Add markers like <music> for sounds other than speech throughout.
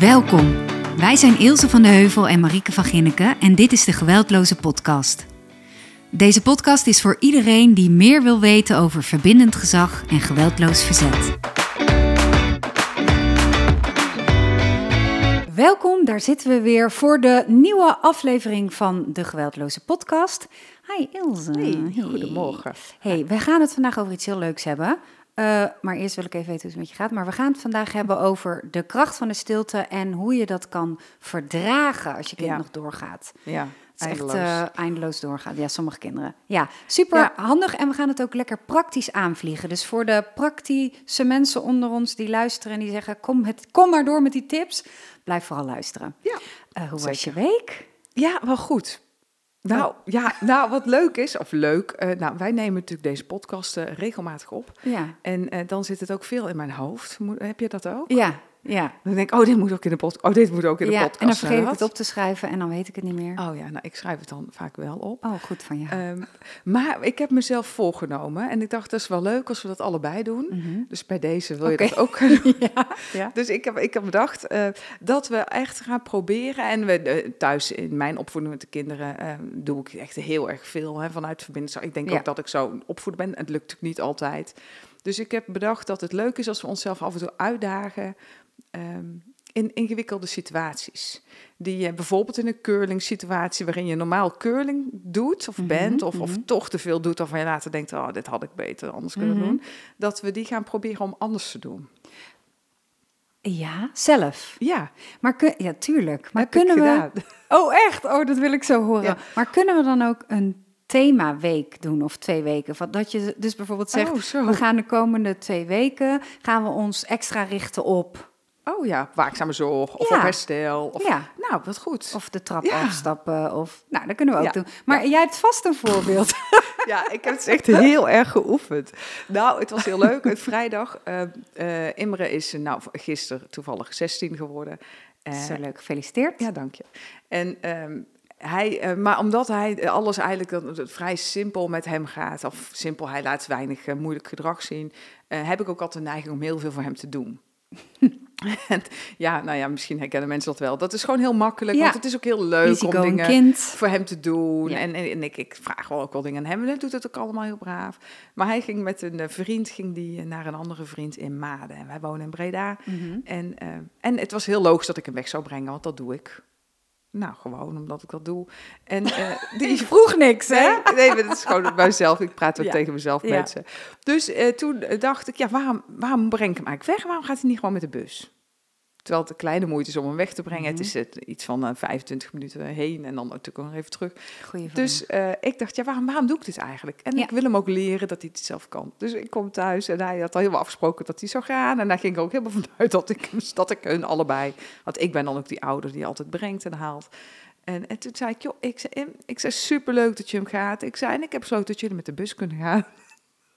Welkom. Wij zijn Ilse van de Heuvel en Marieke van Ginneken en dit is de Geweldloze Podcast. Deze podcast is voor iedereen die meer wil weten over verbindend gezag en geweldloos verzet. Welkom, daar zitten we weer voor de nieuwe aflevering van de Geweldloze Podcast. Hi Ilse. Hey, goedemorgen. Hey, we gaan het vandaag over iets heel leuks hebben. Uh, maar eerst wil ik even weten hoe het met je gaat. Maar we gaan het vandaag hebben over de kracht van de stilte en hoe je dat kan verdragen als je kind Ja. nog doorgaat. Ja, Het eindeloos. echt eh, eindeloos doorgaan. Ja, sommige kinderen. Ja, super Ja. handig en we gaan het ook lekker praktisch aanvliegen. Dus voor de praktische mensen onder ons die luisteren en die zeggen: kom, het, kom maar door met die tips, blijf vooral luisteren. Ja, Eh, hoe was je week? ja, wel goed. Nou, ja, nou, wat leuk is, of leuk, eh, nou, wij nemen natuurlijk deze podcast eh, regelmatig op. Ja, En eh, dan zit het ook veel in mijn hoofd. Heb je dat ook? ja, ja. Dan denk ik, oh, dit moet ook in de podcast. Oh, dit moet ook in de ja podcast. en dan vergeet ik het op te schrijven en dan weet ik het niet meer. Oh ja, nou, ik schrijf het dan vaak wel op. Oh, goed van je. Ehm, maar ik heb mezelf voorgenomen en ik dacht, dat is wel leuk als we dat allebei doen. Mhm. Dus bij deze wil je dat ook <laughs> gaan doen. ja, ja. Dus ik heb, ik heb bedacht eh, dat we echt gaan proberen. En we eh, thuis in mijn opvoeding met de kinderen eh, doe ik echt heel erg veel hè, vanuit verbinding. Ik denk Ja. ook dat ik zo opvoeden ben. Het lukt natuurlijk niet altijd. Dus ik heb bedacht dat het leuk is als we onszelf af en toe uitdagen ehm, in ingewikkelde situaties. Die je bijvoorbeeld in een curling situatie waarin je normaal curling doet of Mhm, bent of, of mhm. toch te veel doet waarvan je later denkt, oh, dit had ik beter anders kunnen Mhm. doen. Dat we die gaan proberen om anders te doen. ja, zelf. Ja, Maar kun, ja, tuurlijk. Maar heb kunnen we. <laughs> Oh, echt? Oh, dat wil ik zo horen. Ja. Maar kunnen we dan ook een themaweek doen of twee weken? Van Dat je dus bijvoorbeeld zegt, Oh, we gaan de komende twee weken gaan we ons extra richten op, Oh ja, waakzame zorg of Ja. op herstel. Of, ja, Nou, wat goed. of de trap Ja. afstappen of, nou, dat kunnen we ook doen. Maar jij hebt vast een voorbeeld. <laughs> Ja, ik heb het echt heel erg geoefend. Nou, het was heel leuk. Het Vrijdag, eh eh, Imre is eh, nou, gisteren toevallig 16 geworden. Zo leuk, gefeliciteerd. Ja, dank je. En ehm, hij, maar omdat hij alles eigenlijk vrij simpel met hem gaat, of simpel, hij laat weinig moeilijk gedrag zien, heb ik ook altijd de neiging om heel veel voor hem te doen. <laughs> <laughs> ja, nou ja, misschien herkennen mensen dat wel. Dat is gewoon heel makkelijk, Ja. want het is ook heel leuk om dingen kind. voor hem te doen. Ja. En, en, en ik, ik vraag wel ook wel dingen aan hem. En hij doet het ook allemaal heel braaf. Maar hij ging met een eh, vriend ging die, eh, naar een andere vriend in Maden. En wij wonen in Breda. Mhm. En, eh, en het was heel logisch dat ik hem weg zou brengen, want dat doe ik. Nou, gewoon omdat ik dat doe. En eh, <laughs> die Vroeg niks, hè? Nee, nee, maar dat is gewoon bij mezelf. Ik praat ook Ja. tegen mezelf Ja. mensen. Dus eh, toen dacht ik, ja, waarom, waarom breng ik hem eigenlijk weg? Waarom gaat hij niet gewoon met de bus? Terwijl het een kleine moeite is om hem weg te brengen. Het is Mhm. het, iets van eh, 25 minuten heen en dan natuurlijk nog even terug. Goeie. Dus eh, ik dacht, ja, waarom, waarom doe ik dit eigenlijk? En Ja. ik wil hem ook leren dat hij het zelf kan. Dus ik kom thuis en hij had al helemaal afgesproken dat hij zou gaan. En daar ging ik ook helemaal <laughs> vanuit dat ik, dat ik hun allebei... Want ik ben dan ook die ouder die altijd brengt en haalt. En, en toen zei ik, joh, ik zei, ik zei superleuk dat je hem gaat. Ik zei, en ik heb besloten dat jullie met de bus kunnen gaan.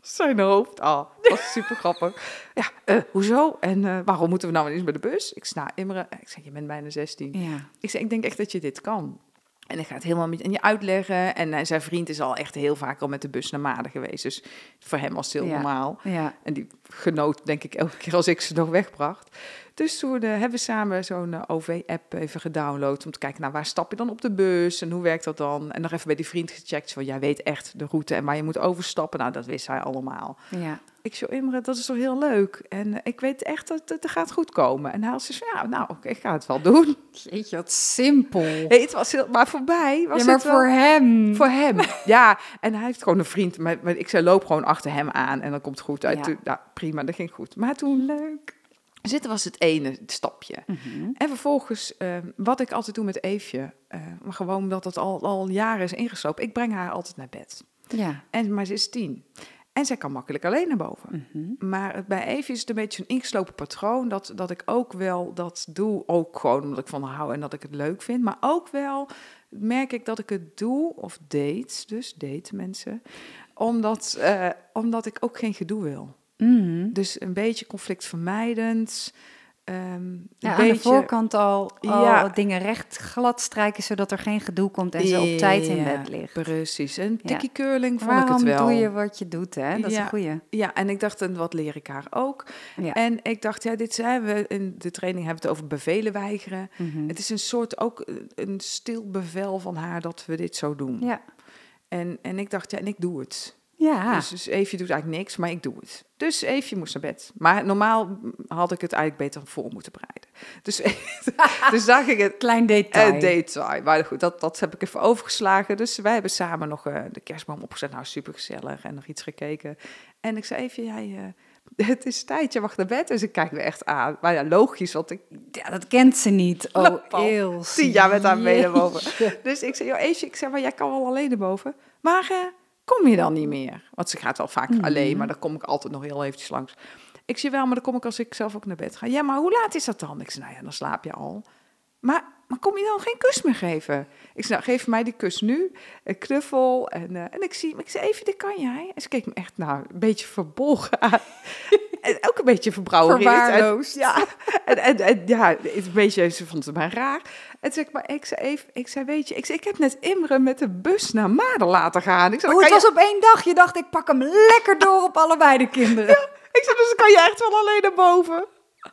Zijn hoofd, ah, dat was super <laughs> grappig. Ja, eh, hoezo? En eh, waarom moeten we nou eens met de bus? Ik sta Imre, ik zeg, je bent bijna 16. Ja. Ik zeg, ik denk echt dat je dit kan. En hij gaat helemaal met en je uitleggen. En eh, zijn vriend is al echt heel vaak al met de bus naar Maden geweest. Dus voor hem was het heel Ja. normaal. Ja. En die genoot, denk ik, elke keer als ik ze nog wegbracht. Dus toen hebben we samen zo'n eh, OV-app even gedownload... om te kijken, nou, waar stap je dan op de bus en hoe werkt dat dan? En nog even bij die vriend gecheckt, van jij weet echt de route en waar je moet overstappen. Nou, dat wist hij allemaal. Ja. Ik zei, Imre, dat is toch heel leuk? En eh, ik weet echt dat het gaat goed komen. En hij van, ja, nou, ik ga het wel doen. Jeetje, wat simpel. Hey, het was heel, maar voorbij was ja, maar het wel- voor hem. voor hem. <laughs> Ja, en hij heeft gewoon een vriend. Maar, maar ik zei, loop gewoon achter hem aan en dan komt het goed uit. Ja. Nou, prima, dat ging goed. Maar toen Leuk. Zitten was het ene stapje. Mhm. En vervolgens, eh, wat ik altijd doe met Eefje, eh, maar gewoon omdat het al, al jaren is ingeslopen, ik breng haar altijd naar bed. Ja. En, maar ze is tien. En zij kan makkelijk alleen naar boven. Mhm. Maar bij Evie is het een beetje een ingeslopen patroon. Dat, dat ik ook wel dat doe. Ook gewoon omdat ik van haar hou en dat ik het leuk vind. Maar ook wel merk ik dat ik het doe. Of date. Dus date mensen. Omdat, eh, omdat ik ook geen gedoe wil. Mhm. Dus een beetje conflictvermijdend. ehm, een Ja, aan beetje... de voorkant al, al Ja. dingen recht glad strijken, zodat er geen gedoe komt en ze op tijd in bed ligt. Precies. En Ja. tikkie curling vond ik Waarom het wel. doe je wat je doet, hè? Dat is een goeie. Ja, en ik dacht, en wat leer ik haar ook? En ik dacht, ja, dit zijn we in de training hebben we het over bevelen weigeren. Mhm. Het is een soort ook een- een stil bevel van haar dat we dit zo doen. ja. En, en ik dacht, ja, en ik doe het. Ja. Dus, dus Eefje doet eigenlijk niks, maar ik doe het. Dus Eefje moest naar bed. Maar normaal had ik het eigenlijk beter voor moeten bereiden. Dus, <laughs> dus daar ging het Klein detail. uh, detail. Maar goed, dat, dat heb ik even overgeslagen. Dus wij hebben samen nog eh, de kerstboom opgezet. Nou, super gezellig. En nog iets gekeken. En ik zei even, jij, eh, <laughs> het is tijd, je mag naar bed. Dus ik kijk me echt aan. Maar ja, logisch, want ik Ja, dat kent ze niet. Oh, Eels. tien jaar met haar mee naar boven. Dus ik zei, joh, Eefje, ik zeg, maar jij kan wel alleen naar boven. Maar eh, kom je dan niet meer? Want ze gaat wel vaak Mhm. alleen, maar dan kom ik altijd nog heel eventjes langs. Ik zei, wel, maar dan kom ik als ik zelf ook naar bed ga. Ja, maar hoe laat is dat dan? Ik zei, nou ja, dan slaap je al. Maar, maar kom je dan geen kus meer geven? Ik zei, nou, geef mij die kus nu. Een knuffel. En, eh, en ik zie ik zei, even, dit kan jij? En ze keek me echt, nou, een beetje verbolgen aan. <laughs> en ook een beetje verbrouwereerd. En- Verwaarloosd. Ja, <laughs> en, en, en ja, het een beetje, ze vond het maar raar. En toen zeg ik, maar ik zei even, ik zei, weet je, ik, zei, ik heb net Imre met de bus naar Maden laten gaan. Ik zei, Oh, het was op één dag. Je dacht, ik pak hem lekker door op allebei de kinderen. <laughs> je, ik zei, dus kan je echt wel alleen naar boven.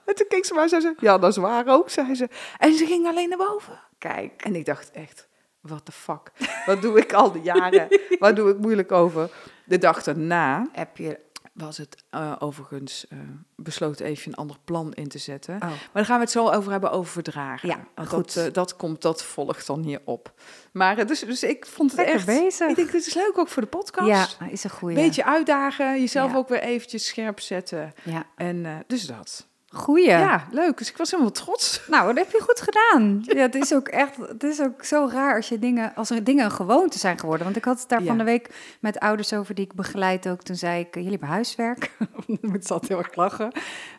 En toen keek ze maar en zei ze, ja, dat is waar ook, zei ze. En ze ging alleen naar boven. Kijk. En ik dacht echt, what the fuck? Wat doe ik al die jaren? <laughs> Waar doe ik moeilijk over? De dag daarna Heb je... was het eh, overigens eh, besloten even een ander plan in te zetten. Oh. Maar daar gaan we het zo over hebben, over verdragen. Ja, Want goed. Dat, eh, dat, komt, dat volgt dan hierop. Maar eh, dus, dus ik vond het Lekker echt... bezig. Ik denk, dit is leuk ook voor de podcast. Ja, is een goeie. Beetje uitdagen, jezelf Ja. ook weer eventjes scherp zetten. Ja. En dus dat. Goeie. Ja. leuk. Dus ik was helemaal trots. <laughs> Nou, dat heb je goed gedaan. Ja, het is ook echt, het is ook zo raar als je dingen, als er dingen een gewoonte zijn geworden. Want ik had het daar Ja. van de week met ouders over die ik begeleid ook. Toen zei ik, jullie hebben huiswerk. <laughs> Ze altijd heel erg lachen.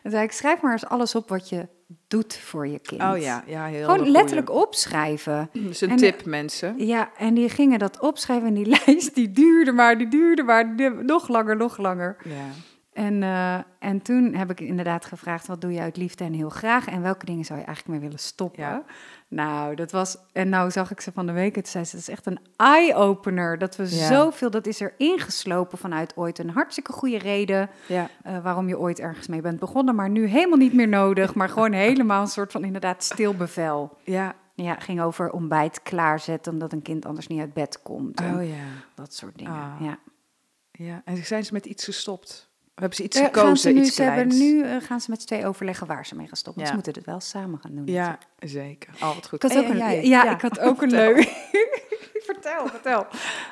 Dan zei ik, schrijf maar eens alles op wat je doet voor je kind. Oh ja, ja heel Gewoon goeie. letterlijk opschrijven. Dat is een En, tip, mensen. Ja, en die gingen dat opschrijven en die <laughs> lijst die duurde maar, die duurde maar, die- nog langer, nog langer. Ja. En, eh, en toen heb ik inderdaad gevraagd, wat doe je uit liefde en heel graag? En welke dingen zou je eigenlijk mee willen stoppen? Ja. Nou, dat was... En nou zag ik ze van de week, het zei ze, dat is echt een eye-opener. Dat we Ja. zoveel, dat is er ingeslopen vanuit ooit een hartstikke goede reden... Ja. eh, waarom je ooit ergens mee bent begonnen, maar nu helemaal niet meer nodig. Maar gewoon <laughs> helemaal een soort van inderdaad stil bevel. Ja. Ja, ging over ontbijt klaarzetten, omdat een kind anders niet uit bed komt. Oh ja. Dat soort dingen, Ah. ja. Ja. En zijn ze met iets gestopt? Hebben ze iets Eh, gekozen? ze nu, iets ze hebben kleins? nu eh, gaan ze met z'n twee overleggen waar ze mee gaan stoppen. Ja. Ze moeten het wel samen gaan doen. Ja, zeker. Oh, wat goed. Ik had ook een, jij? ja, ik had <laughs> ook een leuk. <laughs> vertel, vertel.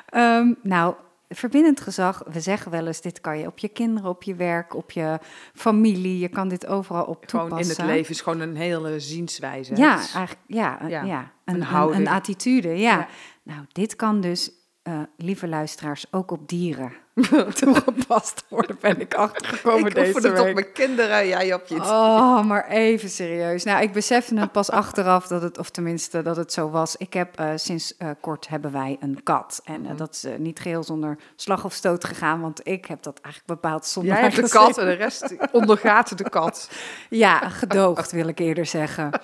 Ehm, nou, verbindend gezag. We zeggen wel eens: dit kan je op je kinderen, op je werk, op je familie. Je kan dit overal op Gewoon toepassen. in het leven is gewoon een hele zienswijze. Ja, eigenlijk, ja, Ja, ja. ja. een houding. een attitude. Ja. Ja. Nou, dit kan dus, eh, lieve luisteraars, ook op dieren <laughs> toegepast worden. Ben ik achtergekomen ik deze oefen het op week. mijn kinderen, jij op je... Oh, maar even serieus. Nou, ik besefte het pas achteraf dat het, of tenminste dat het zo was. Ik heb eh, sinds eh, kort hebben wij een kat. En Mhm. eh, dat is niet geheel zonder slag of stoot gegaan, want ik heb dat eigenlijk bepaald zonder Jij hebt de kat en de rest ondergaat de kat. <laughs> Ja, gedoogd wil ik eerder zeggen. <laughs>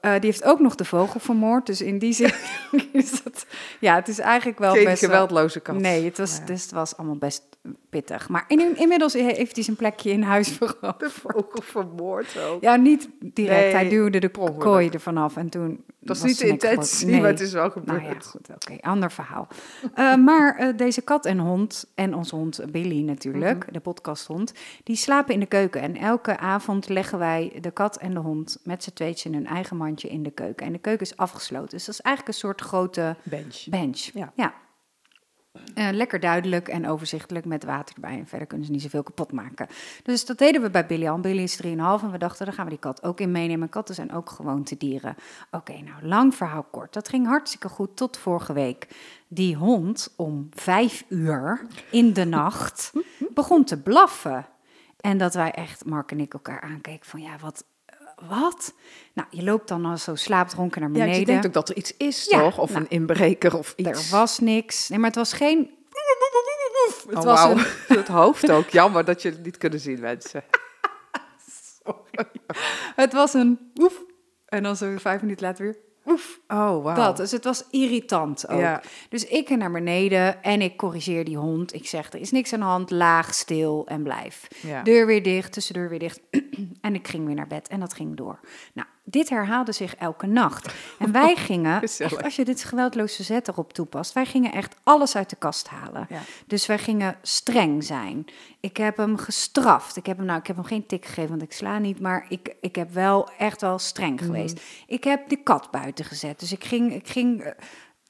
Die heeft ook nog de vogel vermoord, dus in die zin is dat... Ja, het is eigenlijk wel Geen best wel- geweldloze kat. Nee, het was, Ja. dus het was allemaal best pittig. Maar in, inmiddels heeft hij zijn plekje in huis <laughs> veroverd. De vogel vermoord ook. Ja, niet direct. Nee, hij duwde de kooi ervan af en toen. dat is was niet de intentie, gebroken. maar het is wel gebeurd. Nou ja, goed, oké, ander verhaal. Eh, <laughs> maar eh, deze kat en hond, en onze hond Billy natuurlijk, Mhm. de podcasthond, die slapen in de keuken. En elke avond leggen wij de kat en de hond met z'n tweetjes in hun eigen mandje in de keuken. En de keuken is afgesloten. Dus dat is eigenlijk een soort grote Bench. bench. Ja. Eh, lekker duidelijk en overzichtelijk met water erbij. En verder kunnen ze niet zoveel kapot maken. Dus dat deden we bij Billy. Billy is 3,5 en we dachten, daar gaan we die kat ook in meenemen. Katten zijn ook gewoontedieren. Oké, nou, lang verhaal kort. Dat ging hartstikke goed tot vorige week. Die hond om vijf uur in de nacht <laughs> begon te blaffen. En dat wij echt, Mark en ik, elkaar aankeken van, ja, wat... Wat? Nou, je loopt dan al zo slaapdronken naar Ja, beneden. je denkt ook dat er iets is, Ja, toch? Of nou, een inbreker of iets. Er was niks. Nee, maar het was geen. Het Oh, was wauw. een. <laughs> Het hoofd ook. Jammer dat je het niet kunnen zien, mensen. <laughs> <laughs> het was een oef. En dan zo vijf minuten later weer oef. Oh, wauw. Dat, dus het was irritant ook. Ja. Dus ik naar beneden en ik corrigeer die hond. Ik zeg, er is niks aan de hand, laag, stil en blijf. Ja. Deur weer dicht, tussendeur weer dicht. <clears throat> en ik ging weer naar bed en dat ging door. Nou, dit herhaalde zich elke nacht. En wij gingen, echt, als je dit geweldloos verzet erop toepast, wij gingen echt alles uit de kast halen. Ja. Dus wij gingen streng zijn. Ik heb hem gestraft. Ik heb hem, nou, ik heb hem geen tik gegeven, want ik sla niet, maar ik, ik heb wel echt wel streng geweest. Ik heb de kat buiten gezet. Dus ik ging, ik ging eh,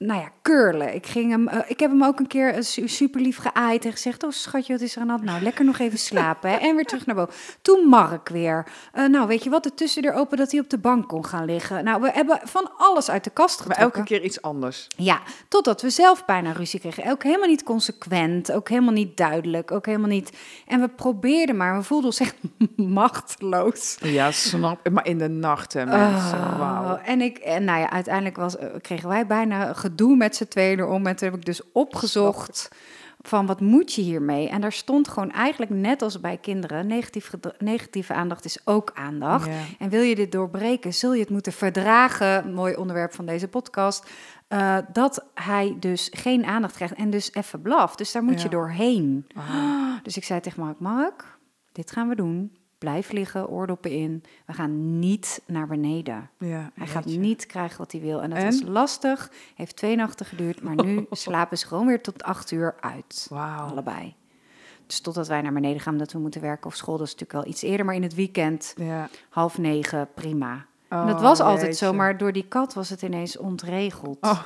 nou ja, curlen. Ik, ging hem, eh, ik heb hem ook een keer eh, su- super lief geaaid en gezegd: Oh schatje, wat is er aan hand? Nou, lekker nog even slapen. Hè? En weer terug naar boven. Toen Mark weer. Eh, nou, weet je wat? De tussendeur open dat hij op de bank kon gaan liggen. Nou, we hebben van alles uit de kast Maar getrokken. elke keer iets anders. Ja, totdat we zelf bijna ruzie kregen. Ook helemaal niet consequent, ook helemaal niet duidelijk, ook helemaal niet. En we probeerden maar, we voelden ons echt <laughs> machteloos. Ja, snap. Maar in de nacht, hè, mensen. Oh, Wauw. En ik, en nou ja, uiteindelijk was, kregen wij bijna gedoe met z'n tweeën erom. En toen heb ik dus opgezocht van wat moet je hiermee? En daar stond gewoon eigenlijk net als bij kinderen, negatief negatieve aandacht is ook aandacht. En wil je dit doorbreken, zul je het moeten verdragen, mooi onderwerp van deze podcast, eh, dat hij dus geen aandacht krijgt en dus even blaft. Dus daar moet Ja. je doorheen. Ah. Dus ik zei tegen Mark, Mark, dit gaan we doen. Blijf liggen, oordoppen in. We gaan niet naar beneden. Ja, Hij gaat niet krijgen wat hij wil. En dat En? was lastig. Heeft twee nachten geduurd. Maar nu <laughs> slapen ze gewoon weer tot acht uur uit. Wauw. Allebei. Dus totdat wij naar beneden gaan, dat we moeten werken of school. Dat is natuurlijk wel iets eerder. Maar in het weekend, Ja. half negen, prima. en Oh, dat was altijd zo. Maar door die kat was het ineens ontregeld. Oh.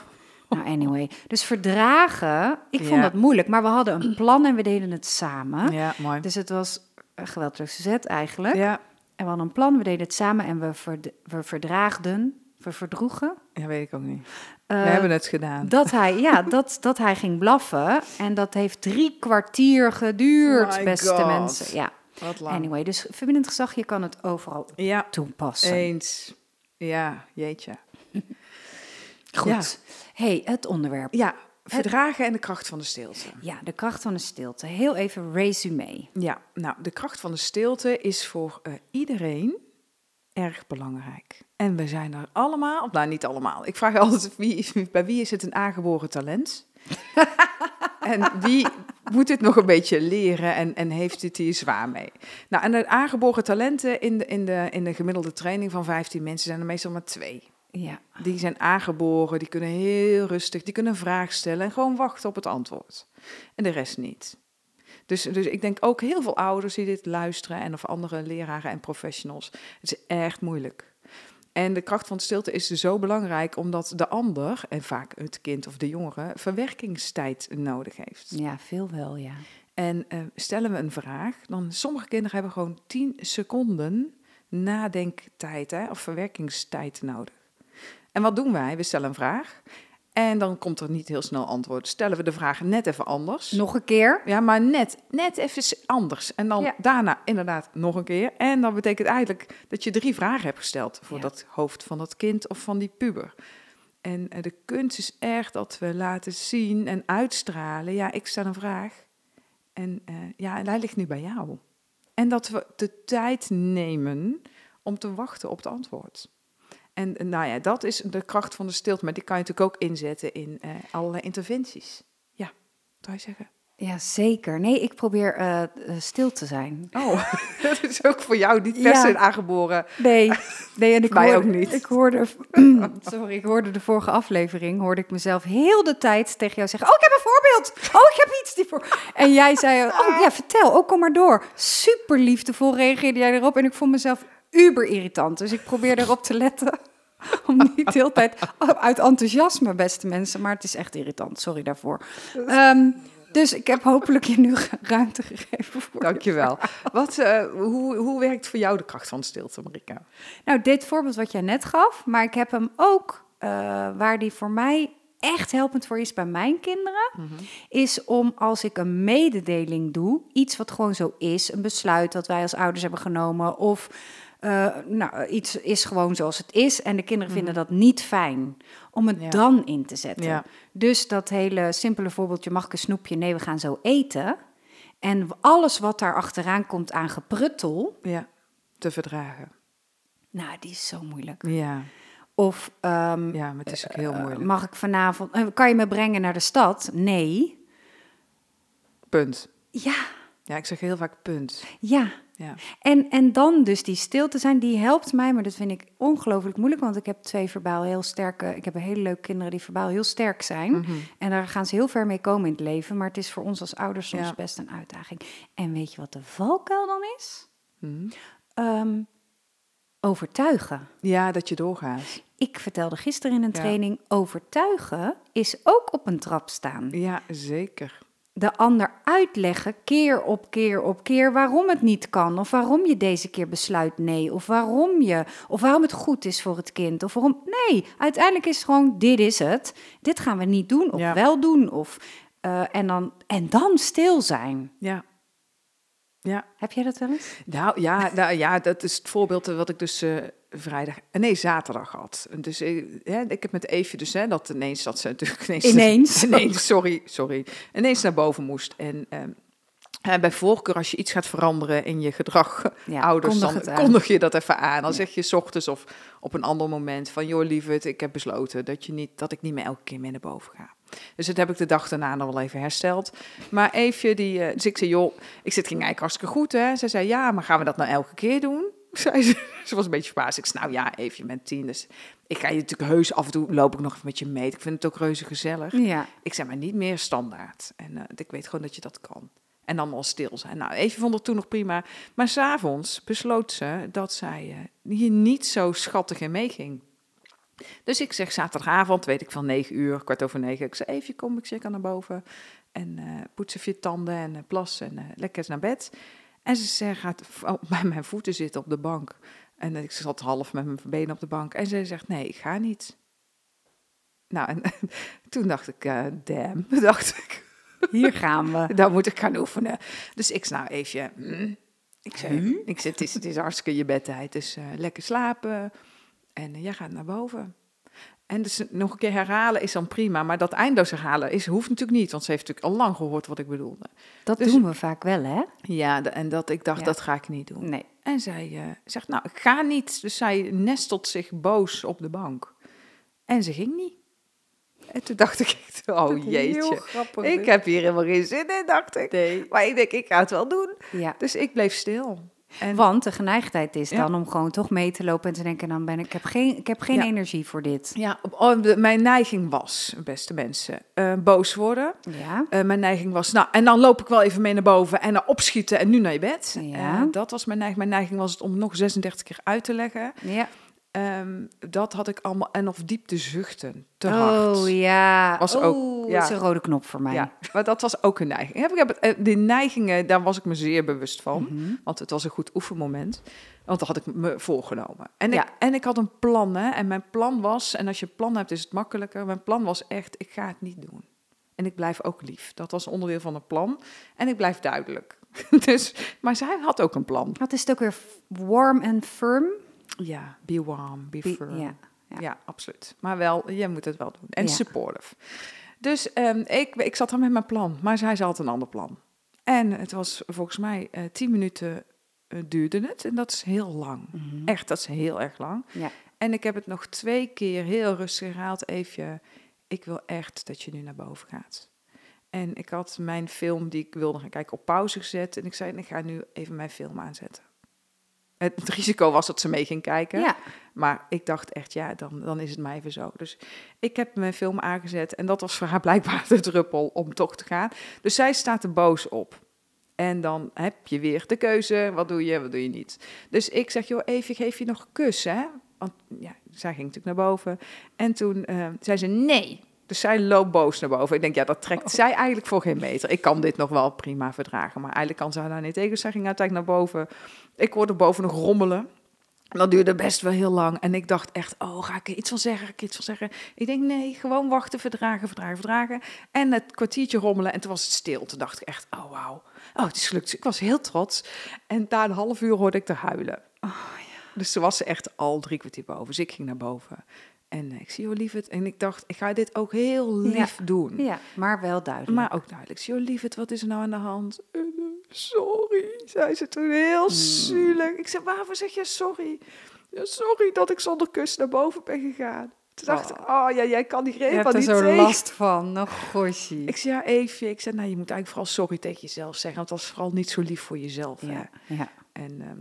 Nou, anyway. Dus verdragen, ik vond Ja. dat moeilijk. Maar we hadden een plan en we deden het samen. Ja, mooi. Dus het was een geweldloos zet eigenlijk. Ja. En we hadden een plan, we deden het samen en we, verd- we verdraagden, we verdroegen. ja, weet ik ook niet. eh, We hebben het gedaan. dat hij, ja, <laughs> dat, dat hij ging blaffen. En dat heeft drie kwartier geduurd, My beste God. mensen. Ja, Wat lang. anyway. Dus verbindend gezag, je kan het overal Ja, toepassen. eens. Ja, jeetje. <laughs> Goed. Ja. hey, het onderwerp. Ja, verdragen en de kracht van de stilte. Ja, de kracht van de stilte. Heel even resume. Ja, nou, de kracht van de stilte is voor eh, iedereen erg belangrijk. En we zijn er allemaal, of nou niet allemaal. Ik vraag altijd, wie, bij wie is het een aangeboren talent? <laughs> en wie moet dit nog een beetje leren en, en heeft het hier zwaar mee? Nou, en de aangeboren talenten in de, in, de, in de gemiddelde training van 15 mensen zijn er meestal maar twee. Ja, Die zijn aangeboren, die kunnen heel rustig, die kunnen een vraag stellen en gewoon wachten op het antwoord. En de rest niet. Dus, dus ik denk ook heel veel ouders die dit luisteren en of andere leraren en professionals. Het is echt moeilijk. En de kracht van stilte is dus zo belangrijk omdat de ander, en vaak het kind of de jongere, verwerkingstijd nodig heeft. ja veel wel, ja. En eh, stellen we een vraag, dan sommige kinderen hebben gewoon 10 seconden nadenktijd hè, of verwerkingstijd nodig. En wat doen wij? We stellen een vraag en dan komt er niet heel snel antwoord. Stellen we de vraag net even anders. Nog een keer. Ja, maar net, net even anders. En dan Ja. daarna inderdaad nog een keer. En dan betekent eigenlijk dat je drie vragen hebt gesteld voor Ja. dat hoofd van dat kind of van die puber. En eh, de kunst is echt dat we laten zien en uitstralen. Ja, ik stel een vraag. En eh, ja, en hij ligt nu bij jou. En dat we de tijd nemen om te wachten op het antwoord. En nou ja, dat is de kracht van de stilte. Maar die kan je natuurlijk ook inzetten in eh, allerlei interventies. Ja, wat zou je zeggen? Ja, zeker. Nee, ik probeer eh, eh, stil te zijn. Oh, <laughs> dat is ook voor jou niet per se aangeboren. Nee, nee en <laughs> ik Mij hoorde, ook niet. Ik hoorde, <clears throat> sorry, ik hoorde de vorige aflevering, hoorde ik mezelf heel de tijd tegen jou zeggen, oh, ik heb een voorbeeld. Oh, ik heb iets die voor... En jij zei, oh ja, vertel, oh, kom maar door. Super liefdevol reageerde jij erop en ik vond mezelf uber irritant. Dus ik probeer erop te letten <laughs> om niet de hele tijd uit enthousiasme, beste mensen, maar het is echt irritant. Sorry daarvoor. Ehm, dus ik heb hopelijk je nu ruimte gegeven voor Dankjewel. Wat, eh, hoe, hoe werkt voor jou de kracht van stilte, Marika? Nou, dit voorbeeld wat jij net gaf, maar ik heb hem ook eh, waar die voor mij echt helpend voor is bij mijn kinderen, is om als ik een mededeling doe, iets wat gewoon zo is, een besluit dat wij als ouders hebben genomen, of eh, nou, iets is gewoon zoals het is en de kinderen vinden dat niet fijn, om het Ja. dan in te zetten. Ja. Dus dat hele simpele voorbeeldje, mag ik een snoepje? Nee, we gaan zo eten. En alles wat daar achteraan komt aan gepruttel, Ja, te verdragen. Nou, die is zo moeilijk. Ja, Of ehm, ja maar het is ook heel eh, moeilijk. mag ik vanavond... eh, kan je me brengen naar de stad? Nee. Punt. Ja, Ja, ik zeg heel vaak punt. ja. Ja. En, en dan dus die stilte zijn, die helpt mij, maar dat vind ik ongelooflijk moeilijk, want ik heb twee verbaal heel sterke, ik heb hele leuke kinderen die verbaal heel sterk zijn. Mhm. En daar gaan ze heel ver mee komen in het leven, maar het is voor ons als ouders soms Ja. best een uitdaging. En weet je wat de valkuil dan is? Mhm. Ehm, overtuigen. Ja, dat je doorgaat. Ik vertelde gisteren in een Ja. training, overtuigen is ook op een trap staan. Ja, zeker. De ander uitleggen, keer op keer op keer, waarom het niet kan. Of waarom je deze keer besluit nee. Of waarom je, of waarom het goed is voor het kind. Of waarom, nee, uiteindelijk is het gewoon, dit is het. Dit gaan we niet doen, of Ja. wel doen. Of, eh, en, dan, en dan stil zijn. Ja. Ja, Heb jij dat wel eens? nou ja, nou, ja dat is het voorbeeld wat ik dus eh, vrijdag, eh, nee, zaterdag had. Dus eh, hè, ik heb met Eefje dus, hè, dat ineens, dat ze natuurlijk <laughs> ineens... Ineens? <laughs> ineens, sorry, sorry. Ineens naar boven moest. En ehm, bij voorkeur, als je iets gaat veranderen in je gedrag, <laughs> Ja, ouders, kondig dan kondig je dat even aan. Dan zeg je 's ochtends of op een ander moment van, joh lieverd, ik heb besloten dat, je niet, dat ik niet meer elke keer mee naar boven ga. Dus dat heb ik de dag daarna nog wel even hersteld. Maar Eefje, die, eh, dus ik zei, joh, ik zit ging eigenlijk hartstikke goed, hè. Ze zei, ja, maar gaan we dat nou elke keer doen? <laughs> Zei ze. Ze was een beetje verbaasd. Ik zei, nou ja, Eefje, je bent tien, dus ik ga je natuurlijk heus af en toe, loop ik nog even met je mee. Ik vind het ook reuze gezellig. Ja. Ik zei, maar niet meer standaard. En eh, ik weet gewoon dat je dat kan. En dan al stil zijn. Nou, Eefje vond het toen nog prima. Maar s'avonds besloot ze dat zij eh, hier niet zo schattig in meeging. Dus ik zeg zaterdagavond, weet ik van negen uur, kwart over negen. Ik zei, Eefje, kom, ik zeg naar boven. En eh poets even je tanden en eh, plas en eh, lekker eens naar bed. En ze zegt, gaat oh, <laughs> bij mijn voeten zitten op de bank. En ik zat half met mijn benen op de bank. En ze zegt, nee, ik ga niet. Nou, en <laughs> toen dacht ik, damn, <laughs> dacht ik. Hier gaan we. Dan moet ik gaan oefenen. Dus ik snauw even. mm. Ik zei, ik zeg, het is, het is hartstikke je bedtijd, dus lekker slapen. En eh, jij gaat naar boven. En dus nog een keer herhalen is dan prima, maar dat eindeloos herhalen is, hoeft natuurlijk niet, want ze heeft natuurlijk al lang gehoord wat ik bedoelde. Dat Dus- doen we vaak wel, hè? Ja, en dat ik dacht, Ja. dat ga ik niet doen. Nee. En zij eh, zegt, nou, ik ga niet. Dus zij nestelt zich boos op de bank. En ze ging niet. En toen dacht ik echt, oh jeetje. grappig. Ik heb hier helemaal geen zin in, dacht ik. Nee. Maar ik denk, ik ga het wel doen. Ja. Dus ik bleef stil. En Want de geneigdheid is Ja. dan om gewoon toch mee te lopen en te denken, dan ben ik, ik heb geen, ik heb geen Ja. energie voor dit. ja, op- oh, mijn neiging was, beste mensen, eh, boos worden. Ja. Eh, mijn neiging was, nou, en dan loop ik wel even mee naar boven en dan opschieten en nu naar je bed. Ja. Eh, dat was mijn neiging. Mijn neiging was het om nog 36 keer uit te leggen. Ja. Ehm, dat had ik allemaal, en of diep te zuchten, te hard. Oh ja. Was Was ook- ja. is een rode knop voor mij. Ja, maar dat was ook een neiging. Heb ik eh, die neigingen, daar was ik me zeer bewust van. Mhm. Want het was een goed oefenmoment. Want dat had ik me voorgenomen. En, Ja. ik, en ik had een plan. Hè? En mijn plan was, en als je een plan hebt is het makkelijker. Mijn plan was echt, ik ga het niet doen. En ik blijf ook lief. Dat was onderdeel van het plan. En ik blijf duidelijk. <laughs> dus, maar zij had ook een plan. Wat is het ook weer? Warm and firm? Ja, be warm, be, Be- firm. ja, Ja. ja. absoluut. Maar wel, je moet het wel doen. En Ja. supportive. Dus ehm, ik, ik zat er met mijn plan, maar zij had een ander plan. En het was volgens mij eh, tien minuten eh, duurde het. En dat is heel lang. Mhm. Echt, dat is heel erg lang. Ja. En ik heb het nog twee keer heel rustig herhaald. Even, ik wil echt dat je nu naar boven gaat. En ik had mijn film die ik wilde gaan kijken op pauze gezet. En ik zei, ik ga nu even mijn film aanzetten. Het, het risico was dat ze mee ging kijken. Ja. Maar ik dacht echt, ja, dan, dan is het mij even zo. Dus ik heb mijn film aangezet en dat was voor haar blijkbaar <laughs> de druppel om toch te gaan. Dus zij staat er boos op. En dan heb je weer de keuze, wat doe je, wat doe je niet. Dus ik zeg, joh, even geef je nog een kus, hè? Want ja, zij ging natuurlijk naar boven. En toen eh, zei ze, nee. Dus zij loopt boos naar boven. Ik denk, ja, dat trekt zij eigenlijk voor geen meter. Ik kan dit nog wel prima verdragen, maar eigenlijk kan ze haar daar niet tegen. Zij ging uiteindelijk naar boven. Ik hoorde boven nog rommelen. En dat duurde best wel heel lang. En ik dacht echt, oh, ga ik er iets van zeggen? Ga ik er iets van zeggen? Ik denk, nee, gewoon wachten, verdragen, verdragen, verdragen. En het kwartiertje rommelen en toen was het stil. Toen dacht ik echt, oh, wauw. Oh, het is gelukt. Ik was heel trots. En na een half uur hoorde ik haar huilen. Dus ze was echt al drie kwartier boven. Dus ik ging naar boven. En eh, ik zie, joh, lieverd. En ik dacht, ik ga dit ook heel lief doen. ja, maar wel duidelijk. Maar ook duidelijk. Joh, lieverd, wat is er nou aan de hand? En, sorry, zei ze toen heel zielig. Ik zei, waarvoor zeg je sorry? Ja, sorry dat ik zonder kus naar boven ben gegaan. Toen dacht ik, oh ja, jij kan die hebt van er niet zo tegen. last van. Nou, <laughs> gosje. Ik zei, ja, Eefje. Ik zei, nou, je moet eigenlijk vooral sorry tegen jezelf zeggen. Want dat is vooral niet zo lief voor jezelf. hè. Ja, ja. En ehm,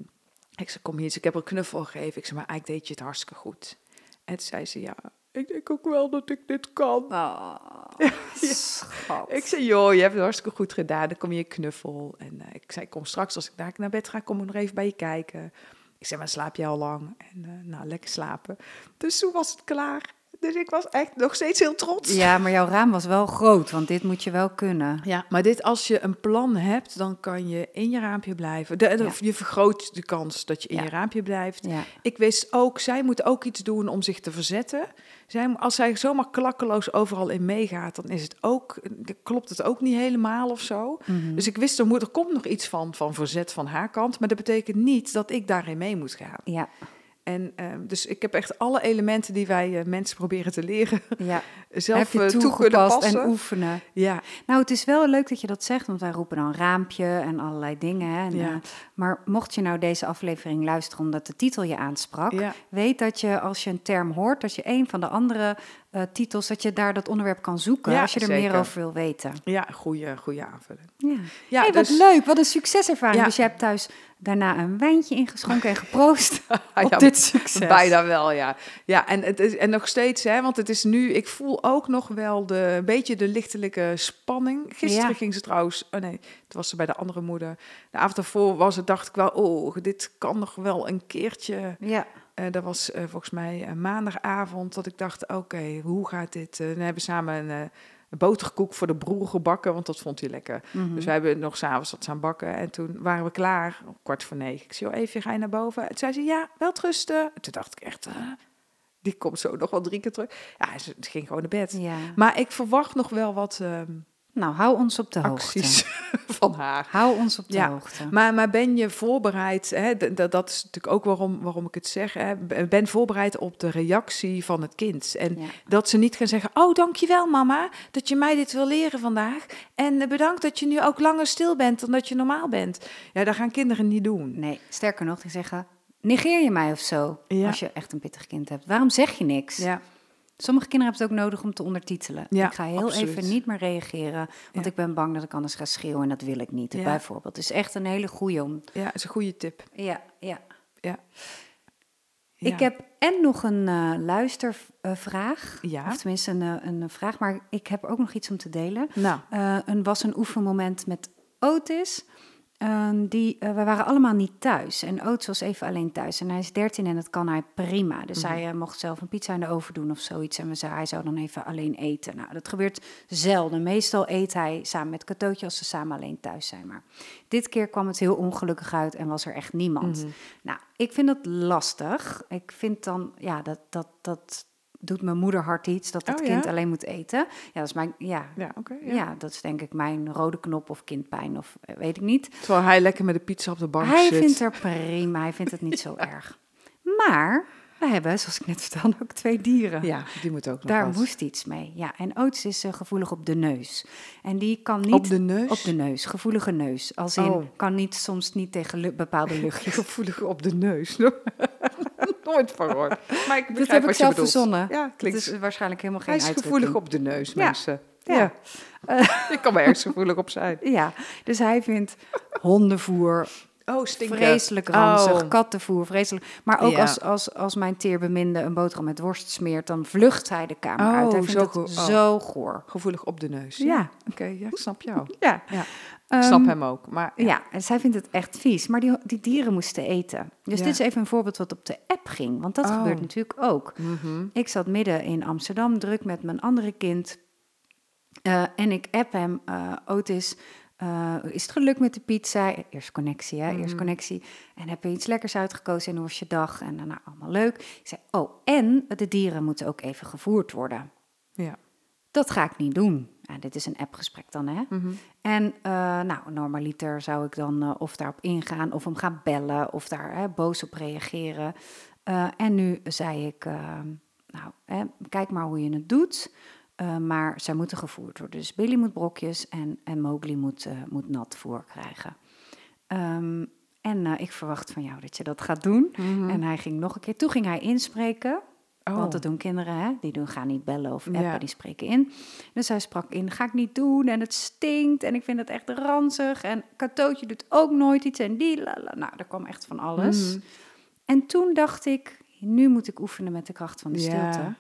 ik zei, kom hier eens, ik heb er een knuffel gegeven. Ik zei, maar eigenlijk deed je het hartstikke goed. En toen zei ze, ja, ik denk ook wel dat ik dit kan. <laughs> Oh, schat. Ik zei, joh, je hebt het hartstikke goed gedaan. Dan kom je een knuffel. En eh, ik zei, kom straks als ik daar naar bed ga, kom ik nog even bij je kijken. Ik zei, maar slaap je al lang? En eh, nou, lekker slapen. Dus toen was het klaar. Dus ik was echt nog steeds heel trots. Ja, maar jouw raam was wel groot, want dit moet je wel kunnen. Ja, maar dit, als je een plan hebt, dan kan je in je raampje blijven. De, de- Ja. Je vergroot de kans dat je in Ja. je raampje blijft. Ja. Ik wist ook, zij moet ook iets doen om zich te verzetten. Zij, als zij zomaar klakkeloos overal in meegaat, dan is het ook, dan klopt het ook niet helemaal of zo. Mhm. Dus ik wist, er, moet, er komt nog iets van, van verzet van haar kant. Maar dat betekent niet dat ik daarin mee moet gaan. Ja, En ehm, dus ik heb echt alle elementen die wij eh, mensen proberen te leren, ja. <laughs> zelf eh, toe kunnen toegepast passen. en oefenen. ja, Nou, het is wel leuk dat je dat zegt, want wij roepen dan raampje en allerlei dingen. Hè, en, Ja. eh, maar mocht je nou deze aflevering luisteren omdat de titel je aansprak, ja, weet dat je als je een term hoort, dat je een van de andere eh, titels, dat je daar dat onderwerp kan zoeken Ja, als je er meer over wil weten. ja, goede, goede aanvulling. Ja. Ja, hey, wat dus- leuk, wat een succeservaring. Ja. Dus je hebt thuis daarna een wijntje ingeschonken en geproost <laughs> <laughs> op dit <laughs> succes. Bijna wel, ja. Ja, en, het is, en nog steeds, hè, want het is nu, ik voel ook nog wel de, een beetje de lichtelijke spanning. Gisteren ging ze trouwens, oh nee, het was ze bij de andere moeder. De avond daarvoor was het, dacht ik wel, oh, dit kan nog wel een keertje. Ja, Eh, dat was eh, volgens mij een maandagavond dat ik dacht, oké, hoe gaat dit? Eh, dan hebben we samen een, eh, een boterkoek voor de broer gebakken, want dat vond hij lekker. mhm. Dus we hebben nog s'avonds wat aan bakken. En toen waren we klaar, om kwart voor negen. Ik zei, joh, even, ga je naar boven? En toen zei ze, ja, wel rusten. En toen dacht ik echt, eh, die komt zo nog wel drie keer terug. Ja, ze het ging gewoon naar bed. ja. Maar ik verwacht nog wel wat ehm, Nou, hou ons op de acties <laughs> van haar. hoogte. Hou ons op de Ja, hoogte. Maar, maar ben je voorbereid, hè, dat is natuurlijk ook waarom, waarom ik het zeg, hè, ben voorbereid op de reactie van het kind. En Ja. dat ze niet gaan zeggen, oh dankjewel mama, dat je mij dit wil leren vandaag. En eh, bedankt dat je nu ook langer stil bent dan dat je normaal bent. Ja, dat gaan kinderen niet doen. Nee, sterker nog, die zeggen, negeer je mij of zo, Ja. als je echt een pittig kind hebt. Waarom zeg je niks? Ja, Sommige kinderen hebben het ook nodig om te ondertitelen. Ja, ik ga heel absoluut. even niet meer reageren, want Ja. ik ben bang dat ik anders ga schreeuwen en dat wil ik niet, Ja. bijvoorbeeld. Het is echt een hele goeie om... ja, is een goede tip. Ja, ja. Ja. Ik heb en nog een eh, luistervraag, Ja. of tenminste een, eh, een vraag, maar ik heb ook nog iets om te delen. Nou, Eh, een was een oefenmoment met Otis. Ehm, die, eh, we waren allemaal niet thuis. En Otis was even alleen thuis. En hij is 13 en dat kan hij prima. Dus hij eh, mocht zelf een pizza in de oven doen of zoiets. En we zeiden, hij zou dan even alleen eten. Nou, dat gebeurt zelden. Meestal eet hij samen met Katootje als ze samen alleen thuis zijn. Maar dit keer kwam het heel ongelukkig uit en was er echt niemand. Nou, ik vind dat lastig. Ik vind dan, ja, dat, dat, dat doet mijn moeder hard iets. Dat het Oh, kind ja? alleen moet eten. Ja, dat is mijn, ja, ja, ja. ja. dat is denk ik mijn rode knop of kindpijn of eh, weet ik niet. Terwijl hij lekker met de pizza op de bank Hij zit. vindt er prima, hij vindt het niet <laughs> zo erg. Maar we hebben, zoals ik net vertelde, ook twee dieren. Ja, die moet ook nog Daar wat. moest iets mee. Ja, en Oates is eh, gevoelig op de neus. En die kan niet... Op de neus? Op de neus, gevoelige neus. Als in, Oh. kan niet, soms niet tegen lu- bepaalde luchtjes. <laughs> Gevoelig op de neus. <laughs> Nooit van gehoord. <laughs> Maar ik Dat heb ik zelf verzonnen. Ja, Het is waarschijnlijk helemaal hij geen is gevoelig op de neus, mensen. Ja. Ja. <laughs> Ik kan me ergens gevoelig op zijn. Ja, dus hij vindt hondenvoer Oh, stinken. vreselijk ranzig, Oh. kattenvoer vreselijk. Maar ook Ja. als, als, als mijn teerbeminde een boterham met worst smeert, dan vlucht hij de kamer Oh, uit. Hij vindt zo het goor. Oh. zo goor. Gevoelig op de neus. Ja. Oké, ja, ik snap jou. <laughs> Ja. Ja. Ehm, Ik snap hem ook. Maar Ja, zij vindt het echt vies. Maar die, die dieren moesten eten. Dus Ja. dit is even een voorbeeld wat op de app ging. Want dat Oh. gebeurt natuurlijk ook. Mhm. Ik zat midden in Amsterdam, druk met mijn andere kind. Eh, en ik app hem, eh Otis, eh, is het gelukt met de pizza? Eerst connectie, hè? Eerst Mhm. connectie. En heb je iets lekkers uitgekozen en hoe was je dag? En daarna allemaal leuk. Ik zei, oh, en de dieren moeten ook even gevoerd worden. Ja. Dat ga ik niet doen. Dit is een appgesprek dan, hè? Mhm. En uh, nou, normaliter zou ik dan uh, of daarop ingaan of hem gaan bellen of daar hè, boos op reageren. Uh, en nu zei ik, uh, nou, hè, kijk maar hoe je het doet. Maar zij moeten gevoerd worden. Dus Billy moet brokjes en, en Mowgli moet, moet nat voer krijgen. Ehm, en eh, ik verwacht van jou dat je dat gaat doen. Mhm. En hij ging nog een keer. Toen ging hij inspreken. Oh. Want dat doen kinderen, hè? Die doen, gaan niet bellen of appen, Ja. die spreken in. Dus hij sprak in, ga ik niet doen en het stinkt en ik vind het echt ranzig. En Katootje doet ook nooit iets en die, la, la. Nou, er kwam echt van alles. Mhm. En toen dacht ik, nu moet ik oefenen met de kracht van de stilte. Ja.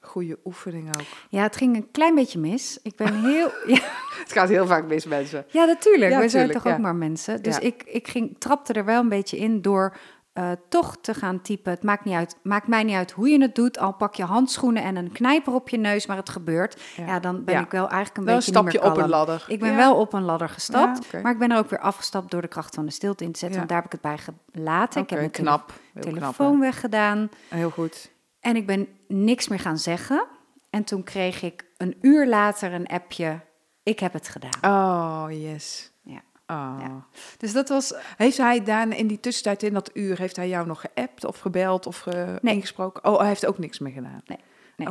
Goede oefening ook. Ja, het ging een klein beetje mis. Ik ben heel... <laughs> ja, Het gaat heel vaak mis, mensen. ja, natuurlijk. Ja, We zijn toch ja. ook maar mensen. Dus ik, ik ging, trapte er wel een beetje in door eh, toch te gaan typen. Het maakt, niet uit, maakt mij niet uit hoe je het doet. Al pak je handschoenen en een knijper op je neus, maar het gebeurt. Ja, dan ben Ja. ik wel eigenlijk een Wel een beetje niet stapje meer op een ladder. Ik ben Ja. wel op een ladder gestapt, maar ik ben er ook weer afgestapt door de kracht van de stilte in te zetten. Want daar heb ik het bij gelaten. ik heb mijn knap. Heel tele- knap, telefoon weggedaan. Heel goed. En ik ben niks meer gaan zeggen. En toen kreeg ik een uur later een appje. Ik heb het gedaan. Oh, yes. Ja. Oh. Ja. Dus dat was. Heeft hij daarna in die tussentijd, in dat uur, heeft hij jou nog geappt of gebeld of ge- Nee. ingesproken? Oh, hij heeft ook niks meer gedaan. Nee.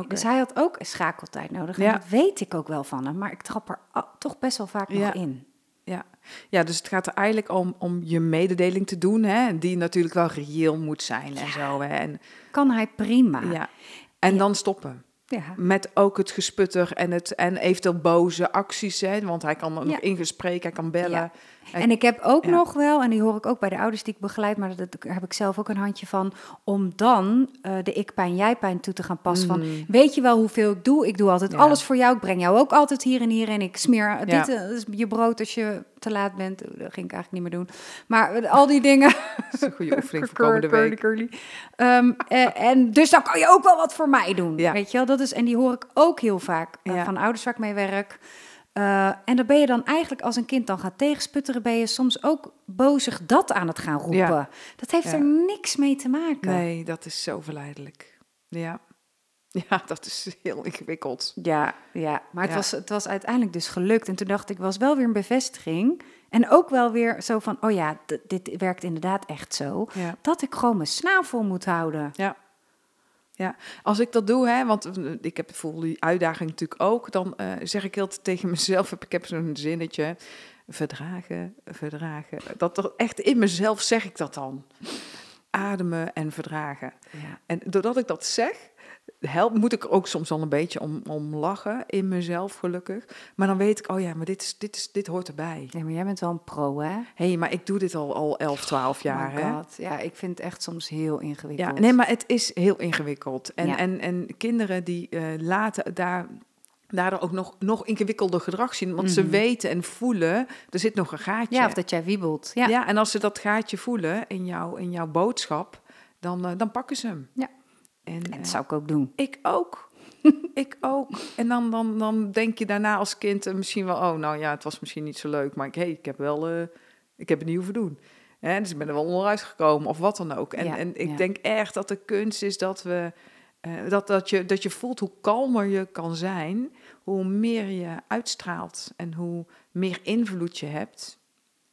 Dus hij had ook een schakeltijd nodig. En Ja. dat weet ik ook wel van hem. Maar ik trap er toch best wel vaak Ja. nog in. Ja. ja, dus het gaat er eigenlijk om, om je mededeling te doen, hè? die natuurlijk wel reëel moet zijn en zo. Hè? En, Kan hij prima. ja. en dan stoppen. Ja. Met ook het gesputter en, het, en eventueel boze acties. Hè? Want hij kan nog in gesprek, hij kan bellen. En ik heb ook Ja. nog wel, en die hoor ik ook bij de ouders die ik begeleid, maar dat daar heb ik zelf ook een handje van, om dan eh, de ik-pijn-jij-pijn toe te gaan passen. Van, Mhm. weet je wel hoeveel ik doe? Ik doe altijd Ja. alles voor jou. Ik breng jou ook altijd hier en hier en ik smeer Ja. dit eh, is je brood als je te laat bent. Dat ging ik eigenlijk niet meer doen. Maar eh, al die dingen. <laughs> Dat is een goede oefening voor komende week. curly. Ehm, eh, en dus dan kan je ook wel wat voor mij doen. Weet je wel? Dat is, en die hoor ik ook heel vaak van ouders waar ik mee werk. Eh, en dan ben je dan eigenlijk, als een kind dan gaat tegensputteren, ben je soms ook bozig dat aan het gaan roepen. Ja. Dat heeft Ja. er niks mee te maken. Nee, dat is zo verleidelijk. Ja. <laughs> ja, dat is heel ingewikkeld. Ja, ja. maar het, Ja. Was, het was uiteindelijk dus gelukt. En toen dacht ik, was wel weer een bevestiging. En ook wel weer zo van, oh ja, dit werkt inderdaad echt zo. Dat ik gewoon mijn snavel moet houden. Ja. Ja, als ik dat doe, hè, want eh, ik heb, voel die uitdaging natuurlijk ook, dan eh, zeg ik heel tegen mezelf, ik heb zo'n zinnetje, verdragen, verdragen. Dat toch echt in mezelf zeg ik dat dan. Ademen en verdragen. Ja. En doordat ik dat zeg, helpt, moet ik ook soms al een beetje om, om lachen, in mezelf gelukkig. Maar dan weet ik, oh ja, maar dit, is, dit, is, dit hoort erbij. ja, maar jij bent wel een pro, hè? Hé, hey, maar ik doe dit al, al 11, 12 jaar, Oh hè. Ja, ik vind het echt soms heel ingewikkeld. Ja, nee, maar het is heel ingewikkeld. En, Ja. en, en kinderen die eh, laten daar, daardoor ook nog, nog ingewikkelder gedrag zien. Want ze Mhm. weten en voelen, er zit nog een gaatje. Ja, of dat jij wiebelt. Ja. ja. en als ze dat gaatje voelen in, jou, in jouw boodschap, dan, eh, dan pakken ze hem. Ja. En, En eh, dat zou ik ook doen. ik ook. <laughs> ik ook. En dan, dan, dan denk je daarna als kind misschien wel, oh nou ja, het was misschien niet zo leuk, maar ik, hey, ik heb wel, eh, ik heb het niet hoeven doen. Hè, dus ik ben er wel onderuit gekomen of wat dan ook. En, Ja, en ik ja. denk echt dat de kunst is dat we, eh, dat, dat, je, dat je voelt hoe kalmer je kan zijn, hoe meer je uitstraalt en hoe meer invloed je hebt.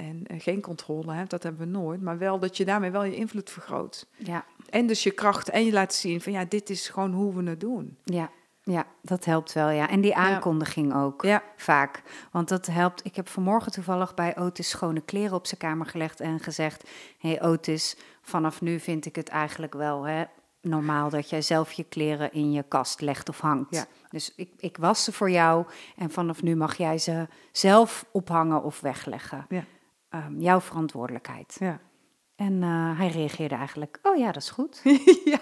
En eh, geen controle hebt, dat hebben we nooit. Maar wel dat je daarmee wel je invloed vergroot. Ja, En dus je kracht en je laat zien van ja, dit is gewoon hoe we het doen. ja, ja, dat helpt wel, ja. En die aankondiging ook, Ja, vaak. Want dat helpt. Ik heb vanmorgen toevallig bij Otis schone kleren op zijn kamer gelegd en gezegd... Hé hey Otis, vanaf nu vind ik het eigenlijk wel hè, normaal dat jij zelf je kleren in je kast legt of hangt. Ja. Dus ik, ik was ze voor jou en vanaf nu mag jij ze zelf ophangen of wegleggen. Ja. Ehm, jouw verantwoordelijkheid. ja. En eh, hij reageerde eigenlijk, oh ja, dat is goed. <laughs> ja.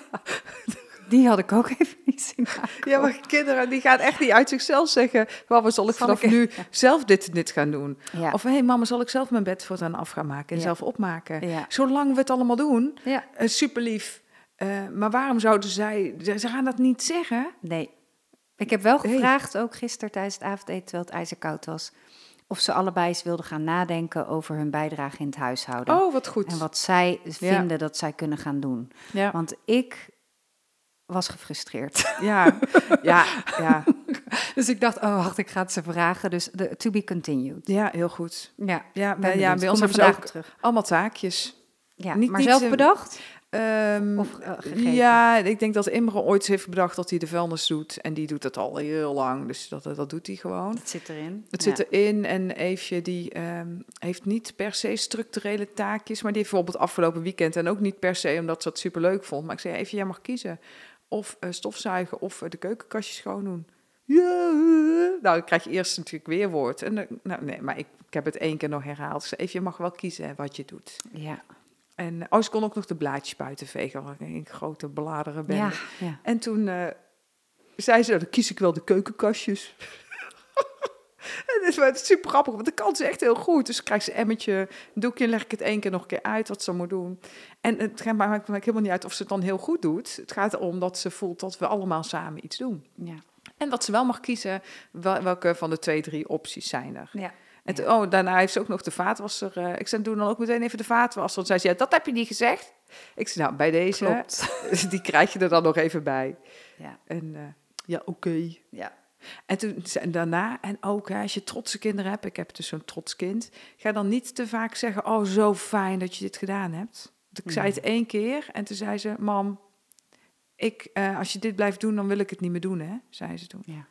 Die had ik ook even <laughs> niet zien ja, maar kinderen die gaan echt niet uit zichzelf zeggen... Mama, zal ik Zal vanaf ik- nu zelf dit en dit gaan doen? Ja. Of hé, hey, mama, zal ik zelf mijn bed voortaan af gaan maken en Ja. zelf opmaken? Ja. Zolang we het allemaal doen, ja. uh, super lief. maar waarom zouden zij... Ze gaan dat niet zeggen. Nee. Ik heb wel gevraagd, ook gisteren tijdens het avondeten, terwijl het ijzerkoud was, of ze allebei eens wilden gaan nadenken over hun bijdrage in het huishouden. Oh, wat goed. En wat zij vinden dat zij kunnen gaan doen. Ja, Want ik was gefrustreerd. <laughs> ja, ja, ja, <laughs> Dus ik dacht, oh wacht, ik ga het ze vragen. Dus de, to be continued. ja, heel goed. Ja, Ja, bij, ja, bij ons hebben ze vandaag ook terug. allemaal taakjes. Ja, niet- maar niet zelf bedacht? Ehm, Of, eh, gegeven? ja, ik denk dat Imre ooit heeft bedacht dat hij de vuilnis doet. En die doet dat al heel lang, dus dat, dat doet hij gewoon. Het zit erin. Het Ja. zit erin en Eefje die ehm, heeft niet per se structurele taakjes, maar die heeft bijvoorbeeld afgelopen weekend en ook niet per se omdat ze het superleuk vond. Maar ik zei Eefje, jij mag kiezen of eh, stofzuigen of eh, de keukenkastjes schoon doen. Ja, eh. nou dan krijg je eerst natuurlijk weerwoord. En nou, nee, maar ik, ik heb het één keer nog herhaald. Zei, Eefje, je mag wel kiezen wat je doet. Ja. En oh, ze kon ook nog de blaadjes buiten vegen, wat een grote bladeren ben. Ja, ja. En toen eh, zei ze, "Nou, dan kies ik wel de keukenkastjes. <laughs> en dat is super grappig, want dat kan ze echt heel goed. Dus krijgt ze een emmetje, een doekje, leg ik het één keer nog een keer uit wat ze moet doen. En het maakt maakt helemaal niet uit of ze het dan heel goed doet. Het gaat erom dat ze voelt dat we allemaal samen iets doen. ja. En dat ze wel mag kiezen wel- welke van de twee, drie opties zijn er. ja. En toen- oh, daarna heeft ze ook nog de vaatwasser. eh, ik zei, doe dan ook meteen even de vaatwasser. Want zei ze, ja, dat heb je niet gezegd. Ik zei, nou, bij deze, Klopt. <laughs> die krijg je er dan nog even bij. Ja. En eh, ja, oké. Ja. En toen en daarna, en ook hè, als je trotse kinderen hebt, ik heb dus zo'n trots kind, ga dan niet te vaak zeggen, oh, zo fijn dat je dit gedaan hebt. Want ik zei het één keer en toen zei ze, mam, ik, eh, als je dit blijft doen, dan wil ik het niet meer doen, hè, zei ze toen. Ja.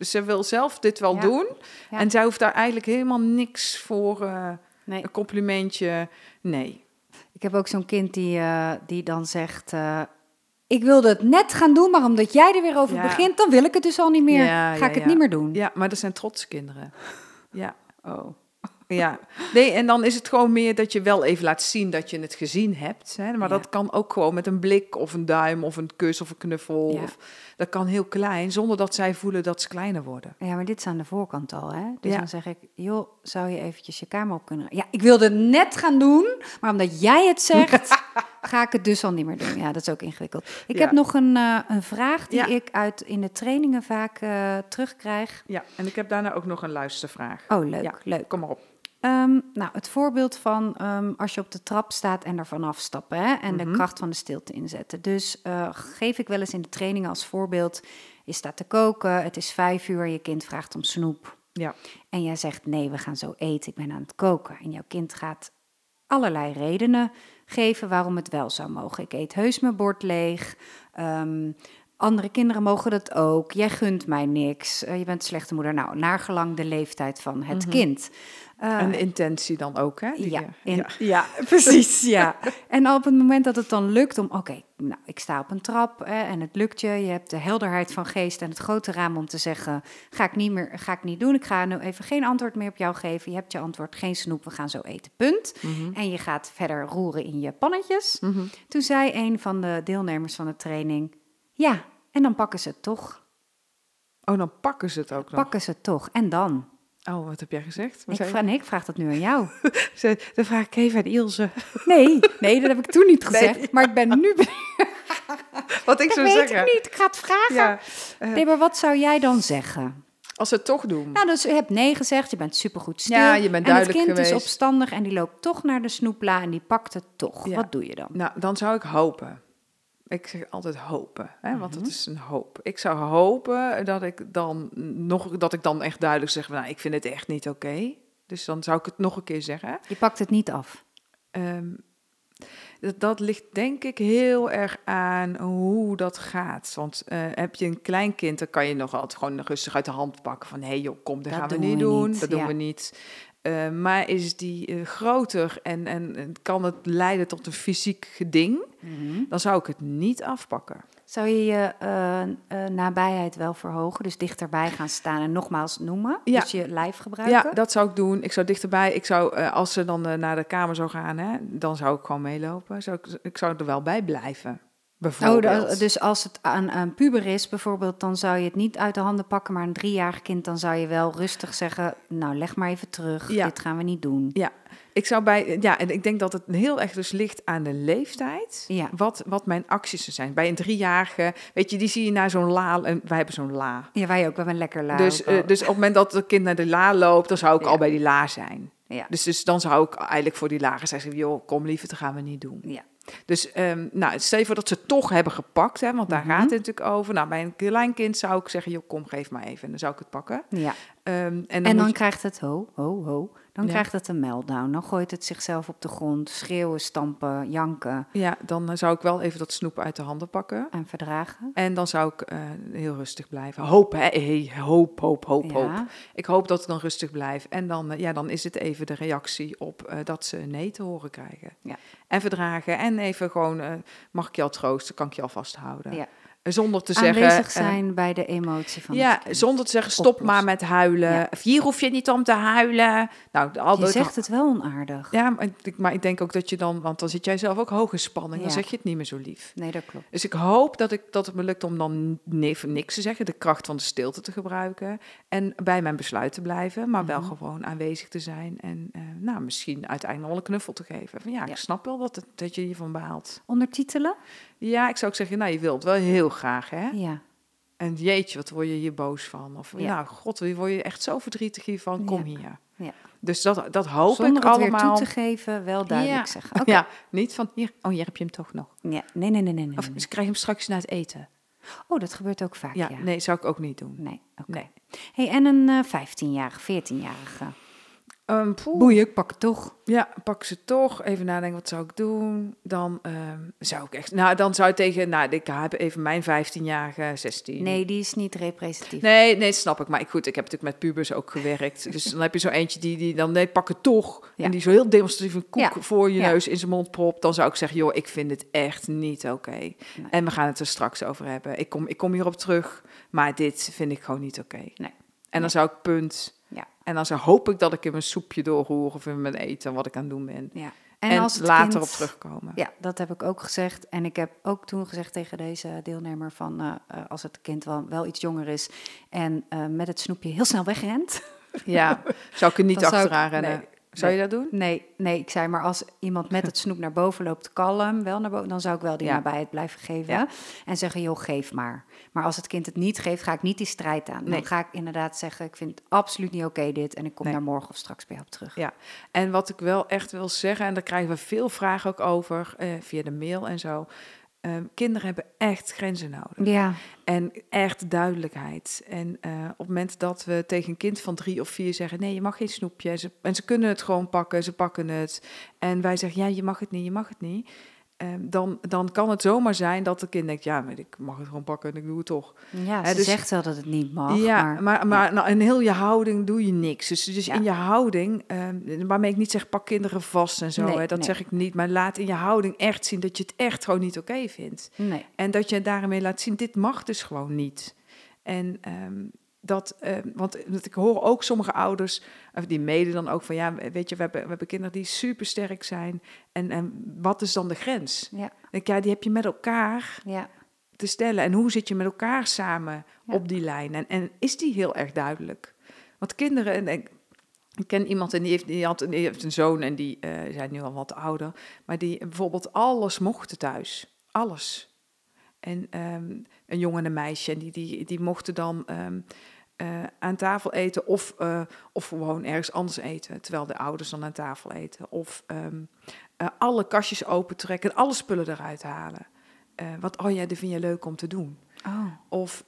Dus ze wil zelf dit wel Ja. doen. Ja. En zij hoeft daar eigenlijk helemaal niks voor eh, Nee. een complimentje. Nee. Ik heb ook zo'n kind die, eh, die dan zegt... eh, ik wilde het net gaan doen, maar omdat jij er weer over Ja. begint... dan wil ik het dus al niet meer. Ga ik het niet meer doen. Ja, maar dat zijn trotse kinderen. Ja. Oh. Ja, nee, en dan is het gewoon meer dat je wel even laat zien dat je het gezien hebt. Hè? Maar Ja. dat kan ook gewoon met een blik of een duim of een kus of een knuffel. Ja. Of, dat kan heel klein, zonder dat zij voelen dat ze kleiner worden. Ja, maar dit is aan de voorkant al, hè? Dus Ja. dan zeg ik, joh, zou je eventjes je kamer op kunnen... Ja, ik wilde het net gaan doen, maar omdat jij het zegt, <laughs> ga ik het dus al niet meer doen. Ja, dat is ook ingewikkeld. Ik Ja. heb nog een, eh, een vraag die Ja. ik uit in de trainingen vaak eh, terugkrijg. Ja, en ik heb daarna ook nog een luistervraag. Oh, leuk, Ja. leuk. Kom maar op. Ehm, nou, het voorbeeld van ehm, als je op de trap staat en ervan afstappen hè, en de Mhm. kracht van de stilte inzetten. Dus eh, geef ik wel eens in de training als voorbeeld: je staat te koken, het is vijf uur, je kind vraagt om snoep. Ja. En jij zegt: nee, we gaan zo eten, ik ben aan het koken. En jouw kind gaat allerlei redenen geven waarom het wel zou mogen. Ik eet heus mijn bord leeg. Ehm, andere kinderen mogen dat ook. Jij gunt mij niks. Eh, je bent een slechte moeder. Nou, naargelang de leeftijd van het Mhm. kind. Eh, En de intentie dan ook, hè? Die ja, je- in- ja. <laughs> ja. <laughs> precies. Ja. <laughs> En op het moment dat het dan lukt om, oké, nou, ik sta op een trap hè, en het lukt je, je hebt de helderheid van geest en het grote raam om te zeggen, ga ik niet meer, ga ik niet doen. Ik ga nu even geen antwoord meer op jou geven. Je hebt je antwoord, geen snoep, we gaan zo eten. Punt. Mhm. En je gaat verder roeren in je pannetjes. Mhm. Toen zei een van de deelnemers van de training, ja, en dan pakken ze het toch. Oh, dan pakken ze het ook nog. Pakken ze het toch. En dan? Oh, wat heb jij gezegd? Wat Ik vraag, nee, ik vraag dat nu aan jou. <laughs> Dan vraag ik even aan Ilse. Nee, nee, dat heb ik toen niet gezegd. Nee. Maar ik ben nu <laughs> Wat ik Dat zou weet zeggen. ik niet. Ik ga het vragen. Ja, eh, Nee, maar wat zou jij dan zeggen? als ze het toch doen. Nou, dus je hebt nee gezegd, je bent supergoed stil. Ja, je bent En het duidelijk kind is opstandig en die loopt toch naar de snoepla en die pakt het toch. Ja. Wat doe je dan? Nou, dan zou ik hopen. Ik zeg altijd hopen, hè, want Mhm. het is een hoop. Ik zou hopen dat ik dan nog dat ik dan echt duidelijk zeg, nou, ik vind het echt niet oké. Dus dan zou ik het nog een keer zeggen. Je pakt het niet af. Ehm, dat, dat ligt denk ik heel erg aan hoe dat gaat. Want eh, heb je een klein kind, dan kan je nog altijd gewoon rustig uit de hand pakken van hé hey joh, kom, dat, Dat gaan we niet doen. niet, Dat doen we niet. Eh, maar is die eh, groter en, en, en kan het leiden tot een fysiek geding, dan zou ik het niet afpakken. Zou je je eh, nabijheid wel verhogen? Dus dichterbij gaan staan en nogmaals noemen? Ja. Dus je lijf gebruiken? Ja, dat zou ik doen. Ik zou dichterbij. Ik zou, als ze dan naar de kamer zou gaan, hè, dan zou ik gewoon meelopen. Zou ik, ik zou er wel bij blijven. Oh, Bijvoorbeeld. dus als het aan een puber is bijvoorbeeld, dan zou je het niet uit de handen pakken, maar een driejarig kind, dan zou je wel rustig zeggen, nou leg maar even terug, Ja. dit gaan we niet doen. Ja, ik zou bij. Ja, en ik denk dat het heel erg dus ligt aan de leeftijd. Ja. Wat, wat mijn acties er zijn. Bij een driejarige, weet je, die zie je naar zo'n la. En wij hebben zo'n la. Ja, wij ook, we hebben een lekker laag. Dus, eh, dus op het moment dat het kind naar de la loopt, dan zou ik Ja. al bij die la zijn. Ja. Dus, dus dan zou ik eigenlijk voor die lage zeggen, joh, kom liever, dat gaan we niet doen. ja. Dus ehm, nou, stel je voor dat ze het toch hebben gepakt, hè, want daar Mhm. gaat het natuurlijk over. Nou, bij een klein kind zou ik zeggen, joh, kom, geef maar even. En dan zou ik het pakken. ja. Ehm, en dan, En dan je- krijgt het, ho, ho, ho, dan Ja. krijgt het een meltdown. Dan gooit het zichzelf op de grond, schreeuwen, stampen, janken Ja, dan eh, zou ik wel even dat snoep uit de handen pakken. en verdragen. En dan zou ik eh, heel rustig blijven. Hoop, hè? Hey, hoop, hoop, hoop, hoop. Ik hoop dat ik dan rustig blijf. En dan, eh, ja, dan is het even de reactie op dat ze nee te horen krijgen. Ja. En verdragen. En even gewoon, mag ik je al troosten? Kan ik je al vasthouden? Ja. Zonder te zeggen... Aanwezig eh, zijn bij de emotie van ja, zonder te zeggen, stop Oplossen. maar met huilen. Ja. Of hier hoef je niet om te huilen. Nou, al Je dat- zegt het wel onaardig. Ja, maar ik, maar ik denk ook dat je dan... Want dan zit jij zelf ook hoog in spanning. Dan Ja. zeg je het niet meer zo lief. Nee, dat klopt. Dus ik hoop dat, ik, dat het me lukt om dan niks te zeggen, de kracht van de stilte te gebruiken en bij mijn besluit te blijven, maar wel Mhm. gewoon aanwezig te zijn en eh, nou, misschien uiteindelijk wel een knuffel te geven. Van ja, Ja. ik snap wel dat, het, dat je hiervan behaalt. Ondertitelen? Ja, ik zou ook zeggen, nou, je wilt wel heel graag, hè? Ja. En jeetje, wat word je hier boos van? Of Ja. nou, god, wie word je echt zo verdrietig hiervan? Kom Ja. hier. Ja. Dus dat, dat hoop Zonder ik het allemaal. toe te geven, wel duidelijk Ja. zeggen. Oké. Ja, niet van hier, oh, hier heb je hem toch nog. Ja. Nee, nee, nee, nee. nee, Of nee. ze krijgen hem straks na het eten. Oh, dat gebeurt ook vaak, ja. Nee, zou ik ook niet doen. Nee, oké. Nee. Hey, en een eh 15-jarige, 14-jarige. Boeien, ik pak het toch. Ja, pak ze toch. Even nadenken, wat zou ik doen? Dan ehm, zou ik echt... Nou, dan zou ik tegen... Nou, ik heb even mijn 15-jarige, 16. Nee, die is niet representatief. Nee, nee, snap ik. Maar goed, ik heb natuurlijk met pubers ook gewerkt. Dus dan heb je zo eentje die, die dan... Nee, pak het toch. Ja. En die zo heel demonstratief een koek Ja. voor je Ja. neus in zijn mond propt. Dan zou ik zeggen, joh, ik vind het echt niet oké. En we gaan het er straks over hebben. Ik kom, ik kom hierop terug. Maar dit vind ik gewoon niet oké. Nee. En Nee. dan zou ik punt... En dan hoop ik dat ik in mijn soepje doorroer of in mijn eten wat ik aan het doen ben. Ja. En, als later kind- op terugkomen. Ja, dat heb ik ook gezegd. En ik heb ook toen gezegd tegen deze deelnemer van... eh, eh, als het kind wel, wel iets jonger is en eh, met het snoepje heel snel wegrent... Ja, zou ik er niet <laughs> ik- achteraan rennen. nee, zou je dat doen? Nee, nee, ik zei maar als iemand met het snoep naar boven loopt, kalm, wel naar boven, dan zou ik wel die Ja. nabijheid blijven geven. Ja. En zeggen, joh, geef maar. Maar als het kind het niet geeft, ga ik niet die strijd aan. Nee. Dan ga ik inderdaad zeggen, ik vind het absoluut niet oké dit. En ik kom Nee. daar morgen of straks bij jou op terug. Ja. En wat ik wel echt wil zeggen, en daar krijgen we veel vragen ook over eh, via de mail en zo. Ehm, kinderen hebben echt grenzen nodig. Ja, En echt duidelijkheid. En eh, op het moment dat we tegen een kind van drie of vier zeggen: nee, je mag geen snoepje. En ze, en ze kunnen het gewoon pakken, ze pakken het. En wij zeggen: ja, je mag het niet, je mag het niet. Ehm, dan, dan kan het zomaar zijn dat het kind denkt: ja, maar ik mag het gewoon pakken en ik doe het toch. ja ze dus- zegt wel dat het niet mag. ja, maar, maar, maar, nou, in heel je houding doe je niks. Dus, dus Ja. in je houding, ehm, waarmee ik niet zeg pak kinderen vast en zo, Nee, hè, dat nee. zeg ik niet. Maar laat in je houding echt zien dat je het echt gewoon niet oké vindt. Nee, En dat je daarmee laat zien, dit mag dus gewoon niet. En ehm, dat, ehm, want ik hoor ook sommige ouders, of die mede dan ook van, ja, weet je, we hebben, we hebben kinderen die super sterk zijn. En, en wat is dan de grens? ja, Ik ja, die heb je met elkaar ja, te stellen. En hoe zit je met elkaar samen Ja. op die lijn? En, en is die heel erg duidelijk? Want kinderen, en ik, ik ken iemand en die heeft, die, had, die heeft een zoon en die eh, zijn nu al wat ouder, maar die bijvoorbeeld alles mochten thuis. Alles. En ehm, een jongen en een meisje, en die, die, die mochten dan ehm, eh, aan tafel eten of, eh, of gewoon ergens anders eten, terwijl de ouders dan aan tafel eten. Of ehm, eh, alle kastjes opentrekken, alle spullen eruit halen. Wat, oh ja, dat vind je leuk om te doen. oh, Of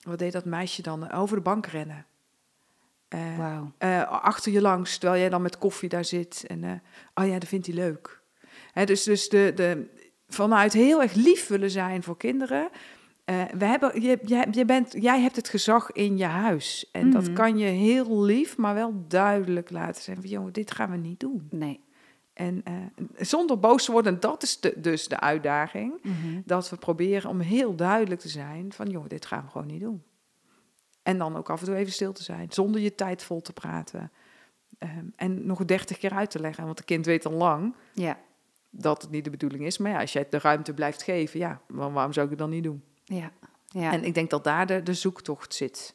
wat deed dat meisje dan? Over de bank rennen. Achter je langs, terwijl jij dan met koffie daar zit. En, oh ja, dat vindt hij leuk. Hè, dus dus de, de, vanuit heel erg lief willen zijn voor kinderen. eh, we hebben, je, je, je bent, jij hebt het gezag in je huis. En dat Mhm. kan je heel lief, maar wel duidelijk laten zijn. Van, jongen, dit gaan we niet doen. Nee. En eh, zonder boos te worden, en dat is de, dus de uitdaging. Mhm. Dat we proberen om heel duidelijk te zijn van, jongen, dit gaan we gewoon niet doen. En dan ook af en toe even stil te zijn, zonder je tijd vol te praten. Ehm, en nog dertig keer uit te leggen, want het kind weet al lang Ja, dat het niet de bedoeling is. Maar ja, als jij het de ruimte blijft geven, ja, wa- waarom zou ik het dan niet doen? ja, ja. En ik denk dat daar de, de zoektocht zit.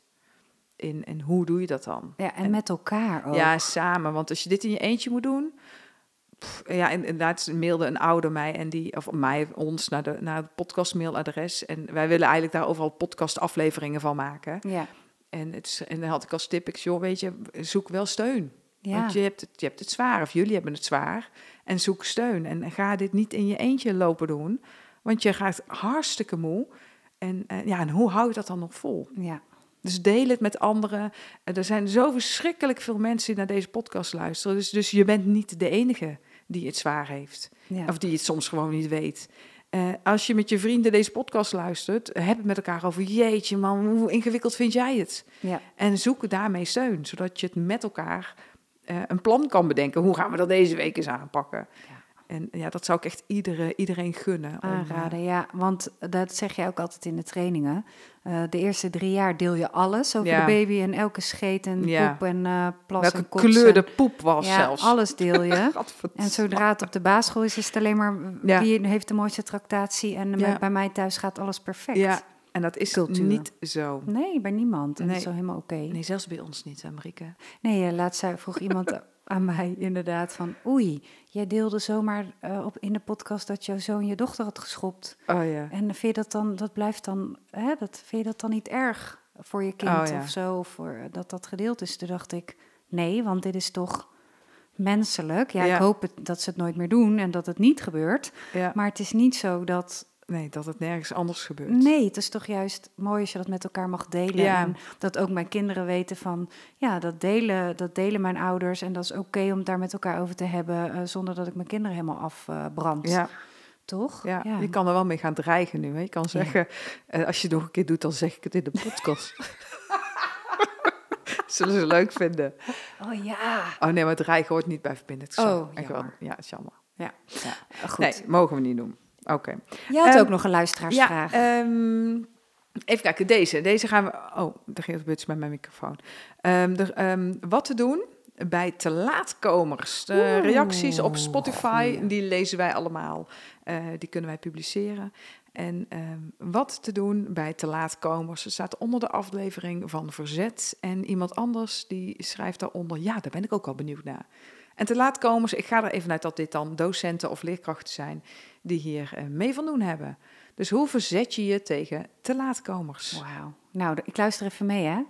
In, en hoe doe je dat dan? ja, en met elkaar ook. Ja, samen. Want als je dit in je eentje moet doen. pff, ja, en- inderdaad mailde een ouder mij en die, of mij, ons naar, de, naar het podcastmailadres. En wij willen eigenlijk daar overal podcastafleveringen van maken. ja. En, het, is- en dan had ik als tip, ik joh, weet je, zoek wel steun. ja. Want je hebt, het, je hebt het zwaar, of jullie hebben het zwaar. En zoek steun. En ga dit niet in je eentje lopen doen. Want je gaat hartstikke moe. En, eh, ja, en hoe hou je dat dan nog vol? ja. Dus deel het met anderen. er zijn zo verschrikkelijk veel mensen die naar deze podcast luisteren. Dus, dus je bent niet de enige die het zwaar heeft. Ja. Of die het soms gewoon niet weet. Uh, als je met je vrienden deze podcast luistert, heb het met elkaar over jeetje man, hoe ingewikkeld vind jij het? Ja. En zoek daarmee steun, zodat je het met elkaar uh, een plan kan bedenken. Hoe gaan we dat deze week eens aanpakken? Ja. En ja, dat zou ik echt iedere, iedereen gunnen. om, Aanraden, ja. Want dat zeg je ook altijd in de trainingen. Uh, de eerste drie jaar deel je alles over Ja. de baby en elke scheet en Ja. poep en eh plas welke en kleur de poep was ja, zelfs. alles deel je. <laughs> En zodra het op de basisschool is, is het alleen maar wie heeft de mooiste tractatie. En bij mij thuis gaat alles perfect. En dat is Cultuur. niet zo. Nee, bij niemand. En dat is Nee. zo helemaal oké. Nee, zelfs bij ons niet, Marieke. Nee, eh, laatst zei, vroeg iemand <laughs> aan mij inderdaad van... Oei, jij deelde zomaar eh, op, in de podcast dat jouw zoon je dochter had geschopt. Oh ja. En vind je dat dan, dat blijft dan, hè, dat, vind je dat dan niet erg voor je kind Oh, ja. of zo? Of voor, dat dat gedeeld is? Toen dacht ik, nee, want dit is toch menselijk. Ja, Ja. ik hoop het, dat ze het nooit meer doen en dat het niet gebeurt. ja. Maar het is niet zo dat... Nee, dat het nergens anders gebeurt. Nee, het is toch juist mooi als je dat met elkaar mag delen. Ja. En dat ook mijn kinderen weten van... Ja, dat delen, dat delen mijn ouders. En dat is oké om het daar met elkaar over te hebben... eh, zonder dat ik mijn kinderen helemaal afbrand. Ja, Toch? ja, je kan er wel mee gaan dreigen nu. Hè. Je kan zeggen, eh, als je het nog een keer doet, dan zeg ik het in de podcast. <laughs> Zullen ze leuk vinden. Oh ja. Oh nee, maar dreigen hoort niet bij verbindend. Oh, jammer. Ja, is jammer. Ja. Ja. Goed. Nee, mogen we niet doen. Oké. Jij had Ehm, ook nog een luisteraarsvraag. Ja, ehm, even kijken, deze. Deze gaan we... Oh, er ging het met mijn microfoon. Ehm, de, wat te doen bij te laatkomers. De Oeh, reacties op Spotify, goeie. die lezen wij allemaal. Eh, die kunnen wij publiceren. En wat te doen bij te laatkomers. Het staat onder de aflevering van Verzet. En iemand anders die schrijft daaronder... Ja, daar ben ik ook wel benieuwd naar. En te laatkomers, ik ga er even uit dat dit dan docenten of leerkrachten zijn... die hier eh, mee van doen hebben. Dus hoe verzet je je tegen te laatkomers? Wauw. Nou, ik luister even mee, hè? <laughs>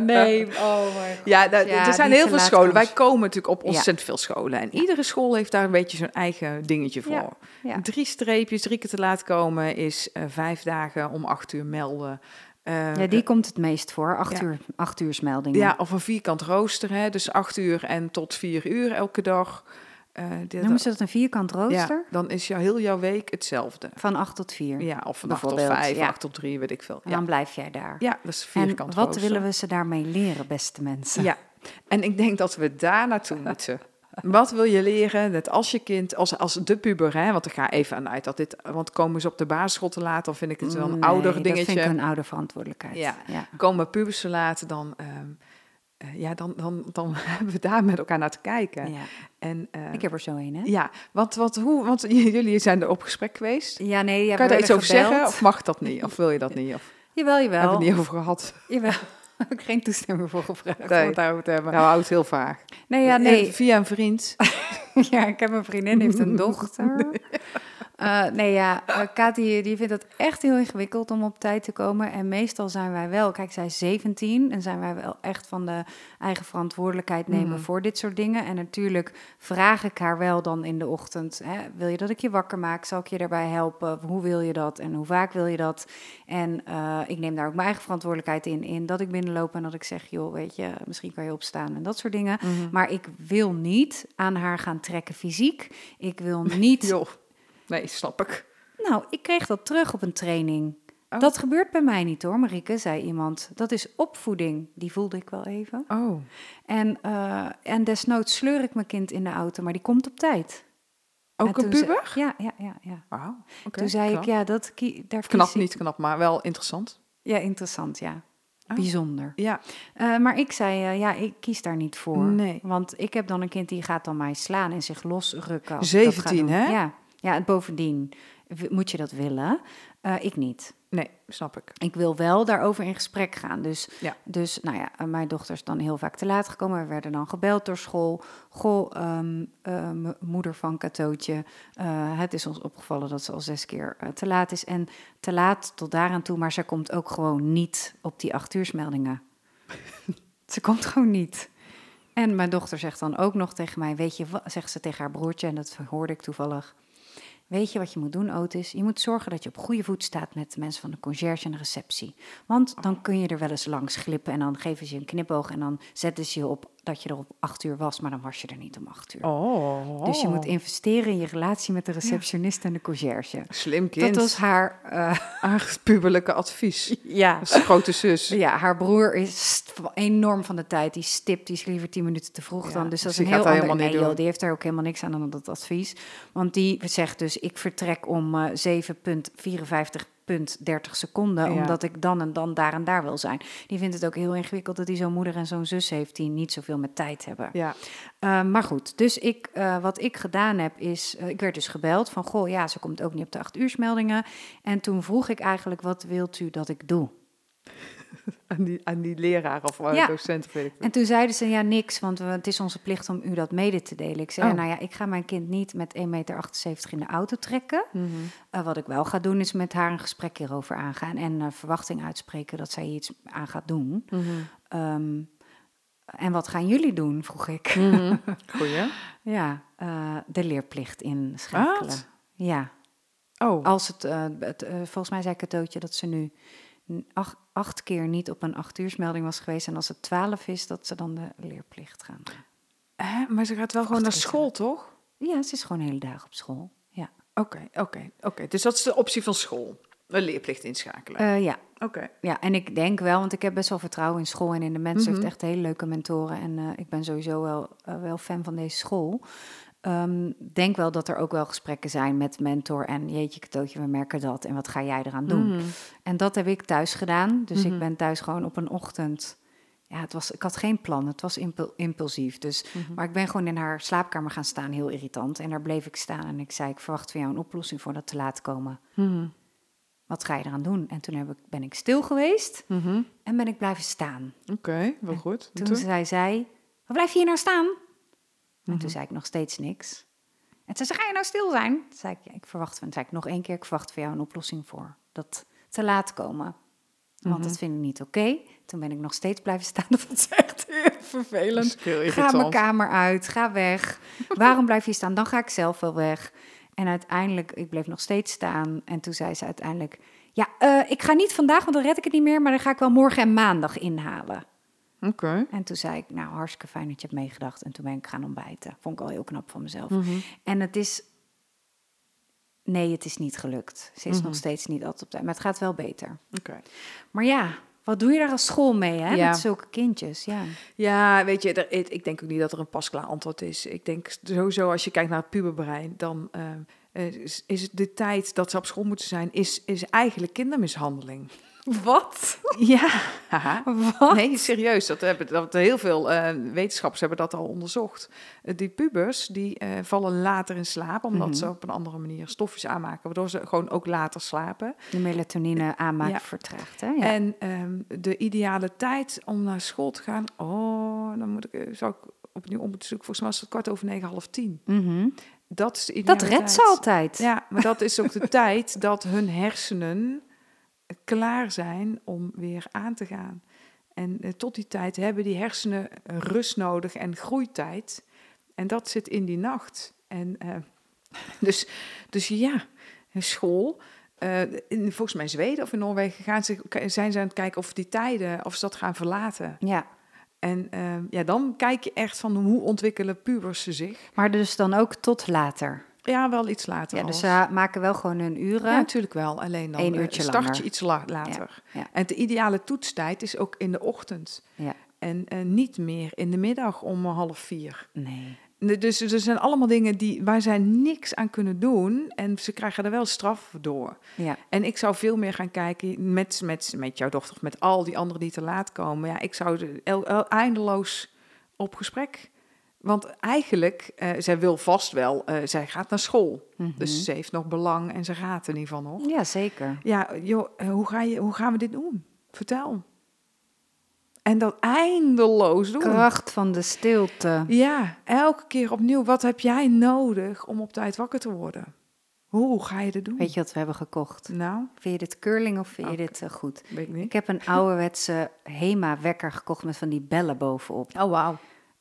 nee, oh mijn god. Ja, Ja, er zijn heel veel scholen. Wij komen natuurlijk op Ja. ontzettend veel scholen. En iedere school heeft daar een beetje zijn eigen dingetje voor. Ja, ja. Drie streepjes, drie keer te laat komen is eh, vijf dagen om acht uur melden. Eh, Ja, die komt het meest voor. Acht, Ja. uur, acht uursmeldingen. ja, of een vierkant rooster, hè? dus acht uur en tot vier uur elke dag. Dit- Noemen ze dat een vierkant rooster? ja, dan is jou, heel jouw week hetzelfde. Van acht tot vier. Ja, of van acht tot vijf, ja. acht tot drie, weet ik veel. En dan blijf jij daar. ja dat is en vierkant wat rooster. willen we ze daarmee leren, beste mensen? Ja, en ik denk dat we daar naartoe moeten. <laughs> Wat wil je leren, net als je kind, als, als de puber, hè? want ik ga even aan uit dat dit, want komen ze op de basisschool te laat, dan vind ik het wel een Nee, ouder dat dingetje. vind ik een ouder verantwoordelijkheid. Ja. ja. Komen pubers te laat, dan, ehm, eh, ja, dan, dan, dan <laughs> hebben we daar met elkaar naar te kijken. Ja. En, eh, Ik heb er zo een, hè? ja, want, wat, hoe, want jullie zijn er op gesprek geweest. Ja, nee, ja, kan je daar iets over zeggen of mag dat niet? Of wil je dat niet? Of Jawel, hebben we jawel. het niet over gehad? Jawel. <laughs> Heb ik geen toestemming voor gevraagd Nee. om het daarover te hebben. Nou, houdt heel vaag. nee, ja, nee. Via een vriend. <laughs> Ja, ik heb een vriendin, die heeft een <laughs> dochter. Eh, nee, ja, uh, die, vindt het echt heel ingewikkeld om op tijd te komen. En meestal zijn wij wel, kijk, zij is 17 en zijn wij wel echt van de eigen verantwoordelijkheid nemen Mhm. voor dit soort dingen. En natuurlijk vraag ik haar wel dan in de ochtend, hè, wil je dat ik je wakker maak? Zal ik je daarbij helpen? Hoe wil je dat? En hoe vaak wil je dat? En eh, ik neem daar ook mijn eigen verantwoordelijkheid in, in dat ik binnenloop en dat ik zeg, joh, weet je, misschien kan je opstaan en dat soort dingen. Mhm. Maar ik wil niet aan haar gaan trekken fysiek. Ik wil <laughs> niet. Joh. Nee, snap ik. Nou, ik kreeg dat terug op een training. Oh. Dat gebeurt bij mij niet hoor, Marieke, zei iemand. Dat is opvoeding. Die voelde ik wel even. Oh. En, eh, en desnoods sleur ik mijn kind in de auto, maar die komt op tijd. Ook een ze- puber? ja, ja, ja. ja. Wauw. toen zei knap. ik, ja, dat daar kies Knap, niet knap, maar wel interessant. Ja, interessant, ja. Oh. Bijzonder. Ja, Eh, maar ik zei, eh, ja, ik kies daar niet voor. Nee. Want ik heb dan een kind die gaat dan mij slaan en zich losrukken. als ik dat ga 17, doen. hè? Ja, ja, en bovendien moet je dat willen. Eh, ik niet. nee, snap ik. Ik wil wel daarover in gesprek gaan. Dus, Ja. dus nou ja, eh, mijn dochter is dan heel vaak te laat gekomen. We werden dan gebeld door school. Goh, ehm, eh, moeder van Katootje. het is ons opgevallen dat ze al zes keer te laat is. En te laat tot daaraan toe, maar ze komt ook gewoon niet op die acht uursmeldingen. <laughs> ze komt gewoon niet. En mijn dochter zegt dan ook nog tegen mij, weet je wat, zegt ze tegen haar broertje, en dat hoorde ik toevallig. Weet je wat je moet doen, Otis? Je moet zorgen dat je op goede voet staat met de mensen van de conciërge en de receptie. Want dan kun je er wel eens langs glippen en dan geven ze je een knipoog en dan zetten ze je op dat je er op acht uur was, maar dan was je er niet om acht uur. Oh. Dus je moet investeren in je relatie met de receptionist en de conciërge. Slim kind. Dat was haar, eh, haar puberlijke advies. <laughs> ja. Als grote zus. Ja, haar broer is enorm van de tijd. Die stipt, die is liever tien minuten te vroeg Ja, dan. Dus dat dus is die een heel ander... helemaal niet nee, joh, die heeft daar ook helemaal niks aan dan dat advies. Want die zegt dus, ik vertrek om eh 7,54,30 seconden... Ja. omdat ik dan en dan daar en daar wil zijn. Die vindt het ook heel ingewikkeld dat hij zo'n moeder en zo'n zus heeft... die niet zoveel met tijd hebben. Ja. Uh, maar goed, dus ik, uh, wat ik gedaan heb is, uh, ik werd dus gebeld van, goh, ja, ze komt ook niet op de acht uursmeldingen. En toen vroeg ik eigenlijk, wat wilt u dat ik doe? <laughs> Aan die, aan die leraar of Ja. ja. docent of weet ik En toen zeiden ze, ja, niks, want het is onze plicht om u dat mede te delen. Ik zei, Oh. nou ja, ik ga mijn kind niet met 1,78 meter in de auto trekken. Mhm. Uh, wat ik wel ga doen, is met haar een gesprek hierover aangaan en uh, verwachting uitspreken dat zij iets aan gaat doen. Mhm. Um, en wat gaan jullie doen, vroeg ik. Mhm. <laughs> Goeie. Ja, uh, de leerplicht inschakelen. Wat? Ja, Oh, als het, het volgens mij zei Katootje dat ze nu acht, acht keer niet op een acht uursmelding was geweest. En als het twaalf is, dat ze dan de leerplicht gaan. Hè? maar ze gaat wel gewoon naar school, toch? Ja, ze is gewoon hele dagen op school. Ja, Oké, oké, oké. Dus dat is de optie van school. Een leerplicht inschakelen. uh, ja. Oké. ja, en ik denk wel, want ik heb best wel vertrouwen in school en in de mensen. Ze Mhm. heeft echt hele leuke mentoren en uh, ik ben sowieso wel, uh, wel fan van deze school. Um, denk wel dat er ook wel gesprekken zijn met mentor en jeetje katootje, we merken dat en wat ga jij eraan doen? Mhm. En dat heb ik thuis gedaan. Dus Mhm. ik ben thuis gewoon op een ochtend. Ja, het was, ik had geen plan. Het was impul- impulsief. Dus, Mhm. Maar ik ben gewoon in haar slaapkamer gaan staan, heel irritant. En daar bleef ik staan en ik zei: Ik verwacht van jou een oplossing voor dat te laat komen. Mhm. Wat ga je eraan doen? En toen heb ik, ben ik stil geweest Mhm. en ben ik blijven staan. Oké, wel goed. En Toen zei zij: Wat blijf je hier nou staan? En Mhm. toen zei ik nog steeds niks. En toen zei: Ga je nou stil zijn? Toen zei ik: ja, Ik verwacht van. Zei ik nog één keer: Ik verwacht van jou een oplossing voor dat te laat komen. Want Mhm. dat vind ik niet oké. Toen ben ik nog steeds blijven staan. <laughs> Dat was echt heel vervelend. is Ga mijn kamer uit, ga weg. Waarom blijf je staan? Dan ga ik zelf wel weg. En uiteindelijk, ik bleef nog steeds staan. En toen zei ze uiteindelijk: Ja, eh, ik ga niet vandaag, want dan red ik het niet meer. Maar dan ga ik wel morgen en maandag inhalen. Oké. En toen zei ik: Nou, hartstikke fijn dat je hebt meegedacht. En toen ben ik gaan ontbijten. Vond ik al heel knap van mezelf. Mhm. En het is. Nee, het is niet gelukt. Ze is Mhm. nog steeds niet altijd op tijd. Maar het gaat wel beter. Oké. Maar ja, wat doe je daar als school mee, hè? Ja. Met zulke kindjes, ja. Ja, weet je, er, ik denk ook niet dat er een pasklaar antwoord is. Ik denk sowieso als je kijkt naar het puberbrein, dan eh, eh, is, is het de tijd dat ze op school moeten zijn, is, is eigenlijk kindermishandeling. Wat? Ja. Wat? Nee, serieus. Dat hebben, dat, heel veel eh, wetenschappers hebben dat al onderzocht. Eh, die pubers die eh, vallen later in slaap, omdat Mhm. ze op een andere manier stofjes aanmaken, waardoor ze gewoon ook later slapen. De melatonine aanmaak Ja. vertraagt, hè? Ja. En ehm, de ideale tijd om naar school te gaan, oh, dan moet ik, zou ik opnieuw om moeten zoeken. Volgens mij was het kwart over negen, half tien. Mhm. Dat is de Dat redt ze tijd. altijd. Ja, maar dat is ook de <laughs> tijd dat hun hersenen klaar zijn om weer aan te gaan. En eh, tot die tijd hebben die hersenen rust nodig en groeitijd. En dat zit in die nacht. En eh, <laughs> dus, dus ja, school. eh, in, volgens mij in Zweden of in Noorwegen gaan ze, zijn ze aan het kijken of die tijden, of ze dat gaan verlaten. Ja. En eh, ja, dan kijk je echt van hoe ontwikkelen pubers ze zich. Maar dus dan ook tot later. Ja, wel iets later. Ja, dus ze maken wel gewoon hun uren. Ja, natuurlijk wel. Alleen dan Eén eh, uurtje start langer. je iets la- later. ja. En de ideale toetstijd is ook in de ochtend. Ja. En eh, niet meer in de middag om eh, half vier. Nee. Ne- Dus er zijn allemaal dingen die, waar zij niks aan kunnen doen. En ze krijgen er wel straf door. Ja. En ik zou veel meer gaan kijken met, met, met jouw dochter, met al die anderen die te laat komen. Ja, ik zou de- el- el- eindeloos op gesprek. Want eigenlijk, eh, zij wil vast wel, eh, zij gaat naar school. Mhm. Dus ze heeft nog belang en ze gaat in ieder geval nog. Ja, zeker. Ja, joh, eh, hoe, ga je, hoe gaan we dit doen? Vertel. En dat eindeloos doen. Kracht van de stilte. Ja, elke keer opnieuw. Wat heb jij nodig om op tijd wakker te worden? Hoe ga je dit doen? Weet je wat we hebben gekocht? Nou, Vind je dit curling of vind je Oké. dit goed? weet ik niet. Ik heb een ouderwetse Hema-wekker gekocht met van die bellen bovenop. Oh, wauw.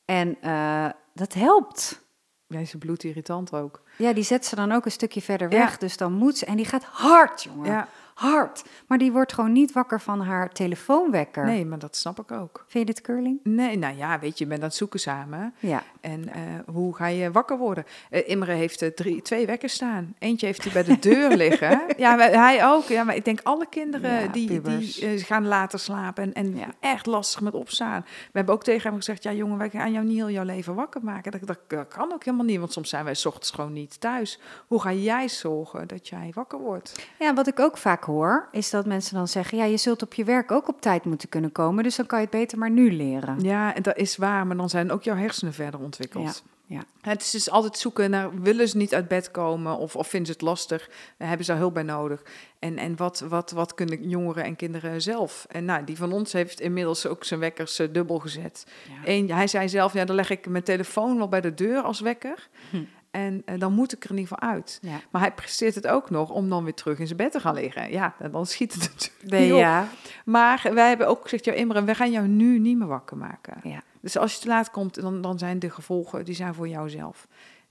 En eh, dat helpt. Ja, is bloedirritant ook. Ja, die zet ze dan ook een stukje verder Ja. weg. Dus dan moet ze. En die gaat hard, jongen. Ja. Hard. Maar die wordt gewoon niet wakker van haar telefoonwekker. Nee, maar dat snap ik ook. Vind je dit curling? Nee, nou ja, weet je, je bent aan het zoeken samen. Ja. En eh, hoe ga je wakker worden? Eh, Imre heeft eh, drie, twee wekkers staan. Eentje heeft hij bij de deur <laughs> liggen. Ja, hij ook. Ja, maar ik denk alle kinderen Ja, die, pubers. die gaan later slapen en, en Ja. echt lastig met opstaan. We hebben ook tegen hem gezegd, ja jongen, wij gaan jou niet heel jouw leven wakker maken. Dat, dat, dat kan ook helemaal niet, want soms zijn wij 's ochtends gewoon niet thuis. Hoe ga jij zorgen dat jij wakker wordt? Ja, wat ik ook vaak hoor, is dat mensen dan zeggen: ja, je zult op je werk ook op tijd moeten kunnen komen, dus dan kan je het beter maar nu leren. Ja, en dat is waar, maar dan zijn ook jouw hersenen verder ontwikkeld. Ja. Het is dus altijd zoeken naar, willen ze niet uit bed komen of, of vinden ze het lastig, hebben ze daar hulp bij nodig. En, en wat, wat, wat kunnen jongeren en kinderen zelf? En nou, die van ons heeft inmiddels ook zijn wekkers eh, dubbel gezet. Ja. Eén, hij zei zelf, ja, dan leg ik mijn telefoon wel bij de deur als wekker. Hm. En eh, dan moet ik er in ieder geval uit. Ja. Maar hij presteert het ook nog om dan weer terug in zijn bed te gaan liggen. Ja, en dan schiet het <laughs> natuurlijk Nee, niet op. ja. Maar wij hebben ook gezegd, ja Imre, we gaan jou nu niet meer wakker maken. Ja. Dus als je te laat komt, dan, dan zijn de gevolgen, die zijn voor jouzelf.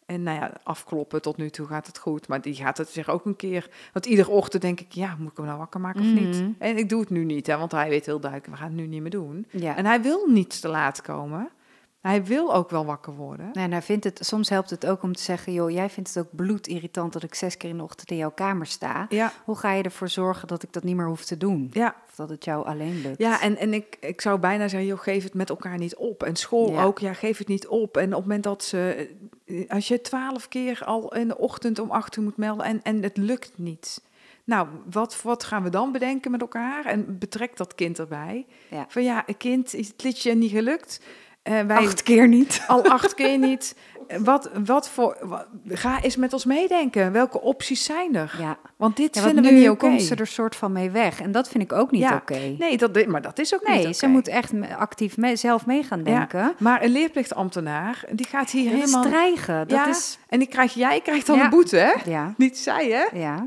En nou ja, afkloppen tot nu toe gaat het goed. Maar die gaat het zich ook een keer... Want iedere ochtend denk ik, ja, moet ik hem nou wakker maken of niet? Mhm. En ik doe het nu niet, hè, want hij weet heel duidelijk, we gaan het nu niet meer doen. ja. En hij wil niet te laat komen. Hij wil ook wel wakker worden. Nee, en hij vindt het, soms helpt het ook om te zeggen: joh, jij vindt het ook bloedirritant dat ik zes keer in de ochtend in jouw kamer sta. Ja, Hoe ga je ervoor zorgen dat ik dat niet meer hoef te doen? ja. Of dat het jou alleen lukt? Ja, en, en ik, ik zou bijna zeggen, joh, geef het met elkaar niet op. En school Ja. ook, ja, geef het niet op. En op het moment dat ze, eh, als je twaalf keer al in de ochtend om acht uur moet melden en, en het lukt niet. Nou, wat, wat gaan we dan bedenken met elkaar? En betrek dat kind erbij. Ja. Van ja, een kind, is het liedje niet gelukt? Eh, wij Acht keer niet. <laughs> al acht keer niet. Wat, wat voor, wat- ga eens met ons meedenken. Welke opties zijn er? Ja, Want dit ja vinden we nu niet oké. komt ze er soort van mee weg. En dat vind ik ook niet Ja. oké. Nee, dat, maar dat is ook Nee, niet oké. ze moet echt actief mee, zelf mee gaan Ja, denken. Maar een leerplichtambtenaar, die gaat hier Dat helemaal... dreigen. Dat ja, is, en die krijg, jij krijgt dan Ja. een boete, hè? ja, Niet zij, hè? ja.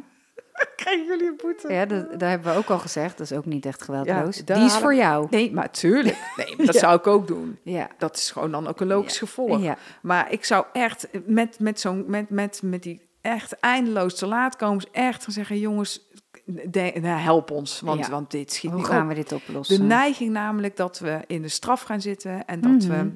<laughs> Krijgen jullie een boete? ja dat, dat hebben we ook al gezegd. Dat is ook niet echt geweldloos. Ja, Die is voor jou. Nee, maar tuurlijk. <laughs> Nee, maar dat Ja. zou ik ook doen. Ja. Dat is gewoon dan ook een logisch gevolg. Ja. Maar ik zou echt met, met, zo'n, met, met, met die echt eindeloos te laat komen, echt gaan zeggen, jongens, de, nou, help ons, want, want dit schiet Hoe niet gaan op. we dit De oplossen? neiging namelijk dat we in de straf gaan zitten en dat Mhm. we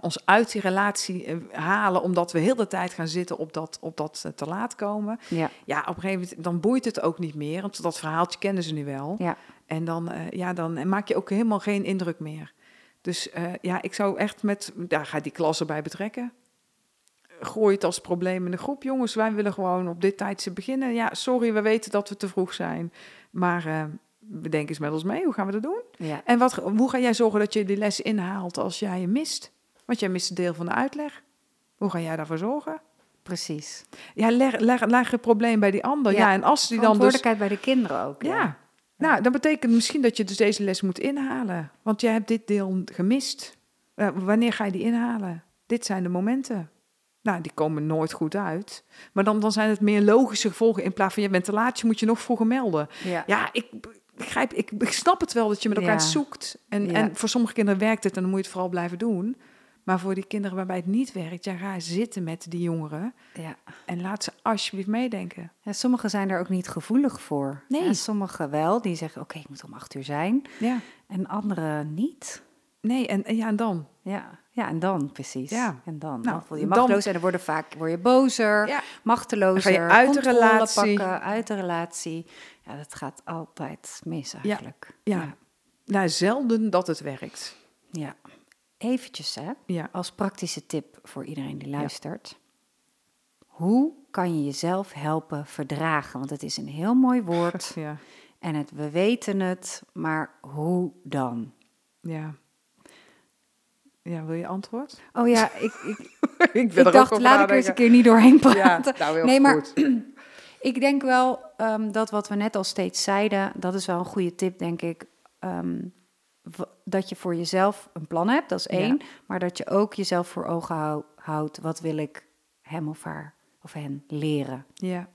ons uit die relatie eh, halen, omdat we heel de tijd gaan zitten op dat, op dat eh, te laat komen. Ja, Ja, op een gegeven moment dan boeit het ook niet meer, want dat verhaaltje kennen ze nu wel. ja. En dan, eh, ja, dan maak je ook helemaal geen indruk meer. Dus ja, ik zou echt met, daar ga die klas erbij betrekken. Gooi het als probleem in de groep. Jongens, wij willen gewoon op dit tijdstip beginnen. Ja, sorry, we weten dat we te vroeg zijn. Maar we denken eens met ons mee, hoe gaan we dat doen? ja. En wat, hoe ga jij zorgen dat je die les inhaalt als jij je mist? Want jij mist een deel van de uitleg. Hoe ga jij daarvoor zorgen? Precies. Ja, leg, leg, leg het probleem bij die ander. Ja, Ja, en als die dan dus... Verantwoordelijkheid bij de kinderen ook. Ja. Nou, dat betekent misschien dat je dus deze les moet inhalen. Want jij hebt dit deel gemist. Eh, wanneer ga je die inhalen? Dit zijn de momenten. Nou, die komen nooit goed uit. Maar dan, dan zijn het meer logische gevolgen. In plaats van je bent te laat, je moet je nog vroeger melden. Ja. Ja, ik begrijp, ik, ik snap het wel dat je met elkaar Ja. zoekt. En, Ja. en voor sommige kinderen werkt het en dan moet je het vooral blijven doen. Maar voor die kinderen waarbij het niet werkt, ja, ga zitten met die jongeren. Ja. En laat ze alsjeblieft meedenken. Ja, sommigen zijn er ook niet gevoelig voor. Nee. En sommigen wel, die zeggen, oké, ik moet om acht uur zijn. Ja, En anderen niet. nee, en, en ja, en dan? Ja, ja en dan precies. Ja. En dan, Nou, dan voel je dan- machteloos en dan word je vaak word je bozer, Ja. machtelozer. Dan ga je uit de relatie. pakken, uit de relatie. Ja, dat gaat altijd mis eigenlijk. Ja. ja. Nou, zelden dat het werkt. Ja. Eventjes hè, Ja. als praktische tip voor iedereen die luistert. Hoe kan je jezelf helpen verdragen? Want het is een heel mooi <laughs> woord Ja. en het, we weten het, maar hoe dan? Ja. Ja, wil je antwoord? Oh ja, <laughs> ik, ik, ik ik dacht, laat ik er eens een keer niet doorheen praten. Ja, nou Nee, maar- goed. <clears throat> Ik denk wel ehm, dat wat we net al steeds zeiden, dat is wel een goede tip, denk ik. ehm, dat je voor jezelf een plan hebt, dat is Ja. één. Maar dat je ook jezelf voor ogen hou- houdt. Wat wil ik hem of haar of hen leren? Ja.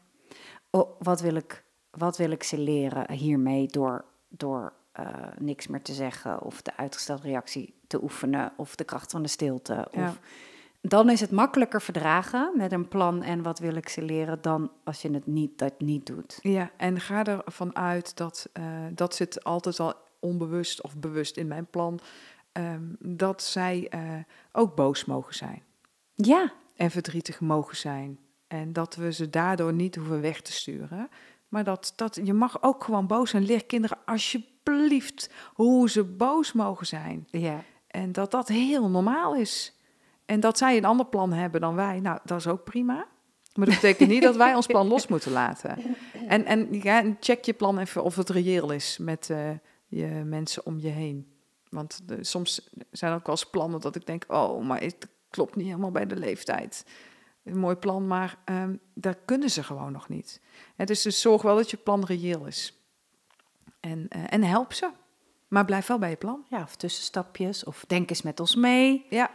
Oh, wat, wil ik, wat wil ik ze leren hiermee door, door eh, niks meer te zeggen... of de uitgestelde reactie te oefenen... of de kracht van de stilte. Ja. Of, dan is het makkelijker verdragen met een plan en wat wil ik ze leren dan als je het niet, dat niet doet. Ja, en ga ervan uit dat, eh, dat zit altijd al onbewust of bewust in mijn plan, ehm, dat zij eh, ook boos mogen zijn Ja, en verdrietig mogen zijn. En dat we ze daardoor niet hoeven weg te sturen. Maar dat, dat je mag ook gewoon boos zijn. Leer kinderen alsjeblieft hoe ze boos mogen zijn. ja. En dat dat heel normaal is. En dat zij een ander plan hebben dan wij, nou, dat is ook prima. Maar dat betekent niet dat wij ons plan los moeten laten. <laughs> En, en ja, check je plan even of het reëel is met eh, je mensen om je heen. Want de- soms zijn er ook wel eens plannen dat ik denk, oh, maar het klopt niet helemaal bij de leeftijd. Een mooi plan, maar ehm dat kunnen ze gewoon nog niet. Hè, dus, dus zorg wel dat je plan reëel is. En, eh, en help ze. Maar blijf wel bij je plan. ja, of tussenstapjes, of denk eens met ons mee. Ja,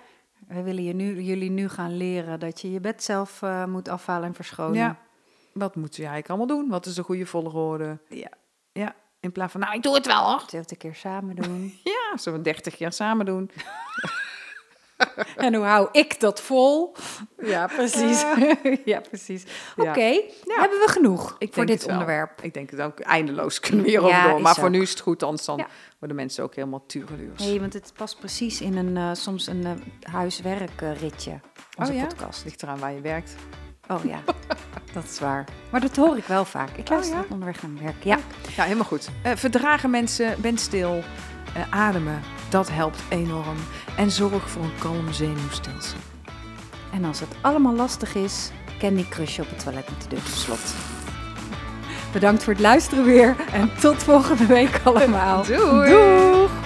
We willen je nu, jullie nu gaan leren dat je je bed zelf eh, moet afhalen en verschonen. Ja. Wat moeten we eigenlijk allemaal doen? Wat is de goede volgorde? Ja. Ja, in plaats van, nou, ik doe het wel hoor. Zelf een keer samen doen. <laughs> Ja, we 30 jaar samen doen? <laughs> en hoe hou ik dat vol? Ja, <laughs> precies. ja, precies. Oké, Ja. hebben we genoeg Ik voor dit onderwerp? Ik denk het ook eindeloos kunnen we hierover Ja, door. Maar voor ook. nu is het goed, anders dan Ja. worden mensen ook helemaal tureluurs. Nee, want het past precies in een, eh, soms een eh, huiswerkritje. Onze oh ja? podcast. Ligt eraan waar je werkt. Oh ja, dat is waar. Maar dat hoor ik wel vaak. Ik luister ja? onderweg naar mijn werk. Ja. Ja, helemaal goed. Eh, verdragen mensen, ben stil, eh, ademen. Dat helpt enorm. En zorg voor een kalm zenuwstelsel. En als het allemaal lastig is, Candy Crush op het toilet met de deur op slot. Bedankt voor het luisteren weer en tot volgende week allemaal. Doei! Doei!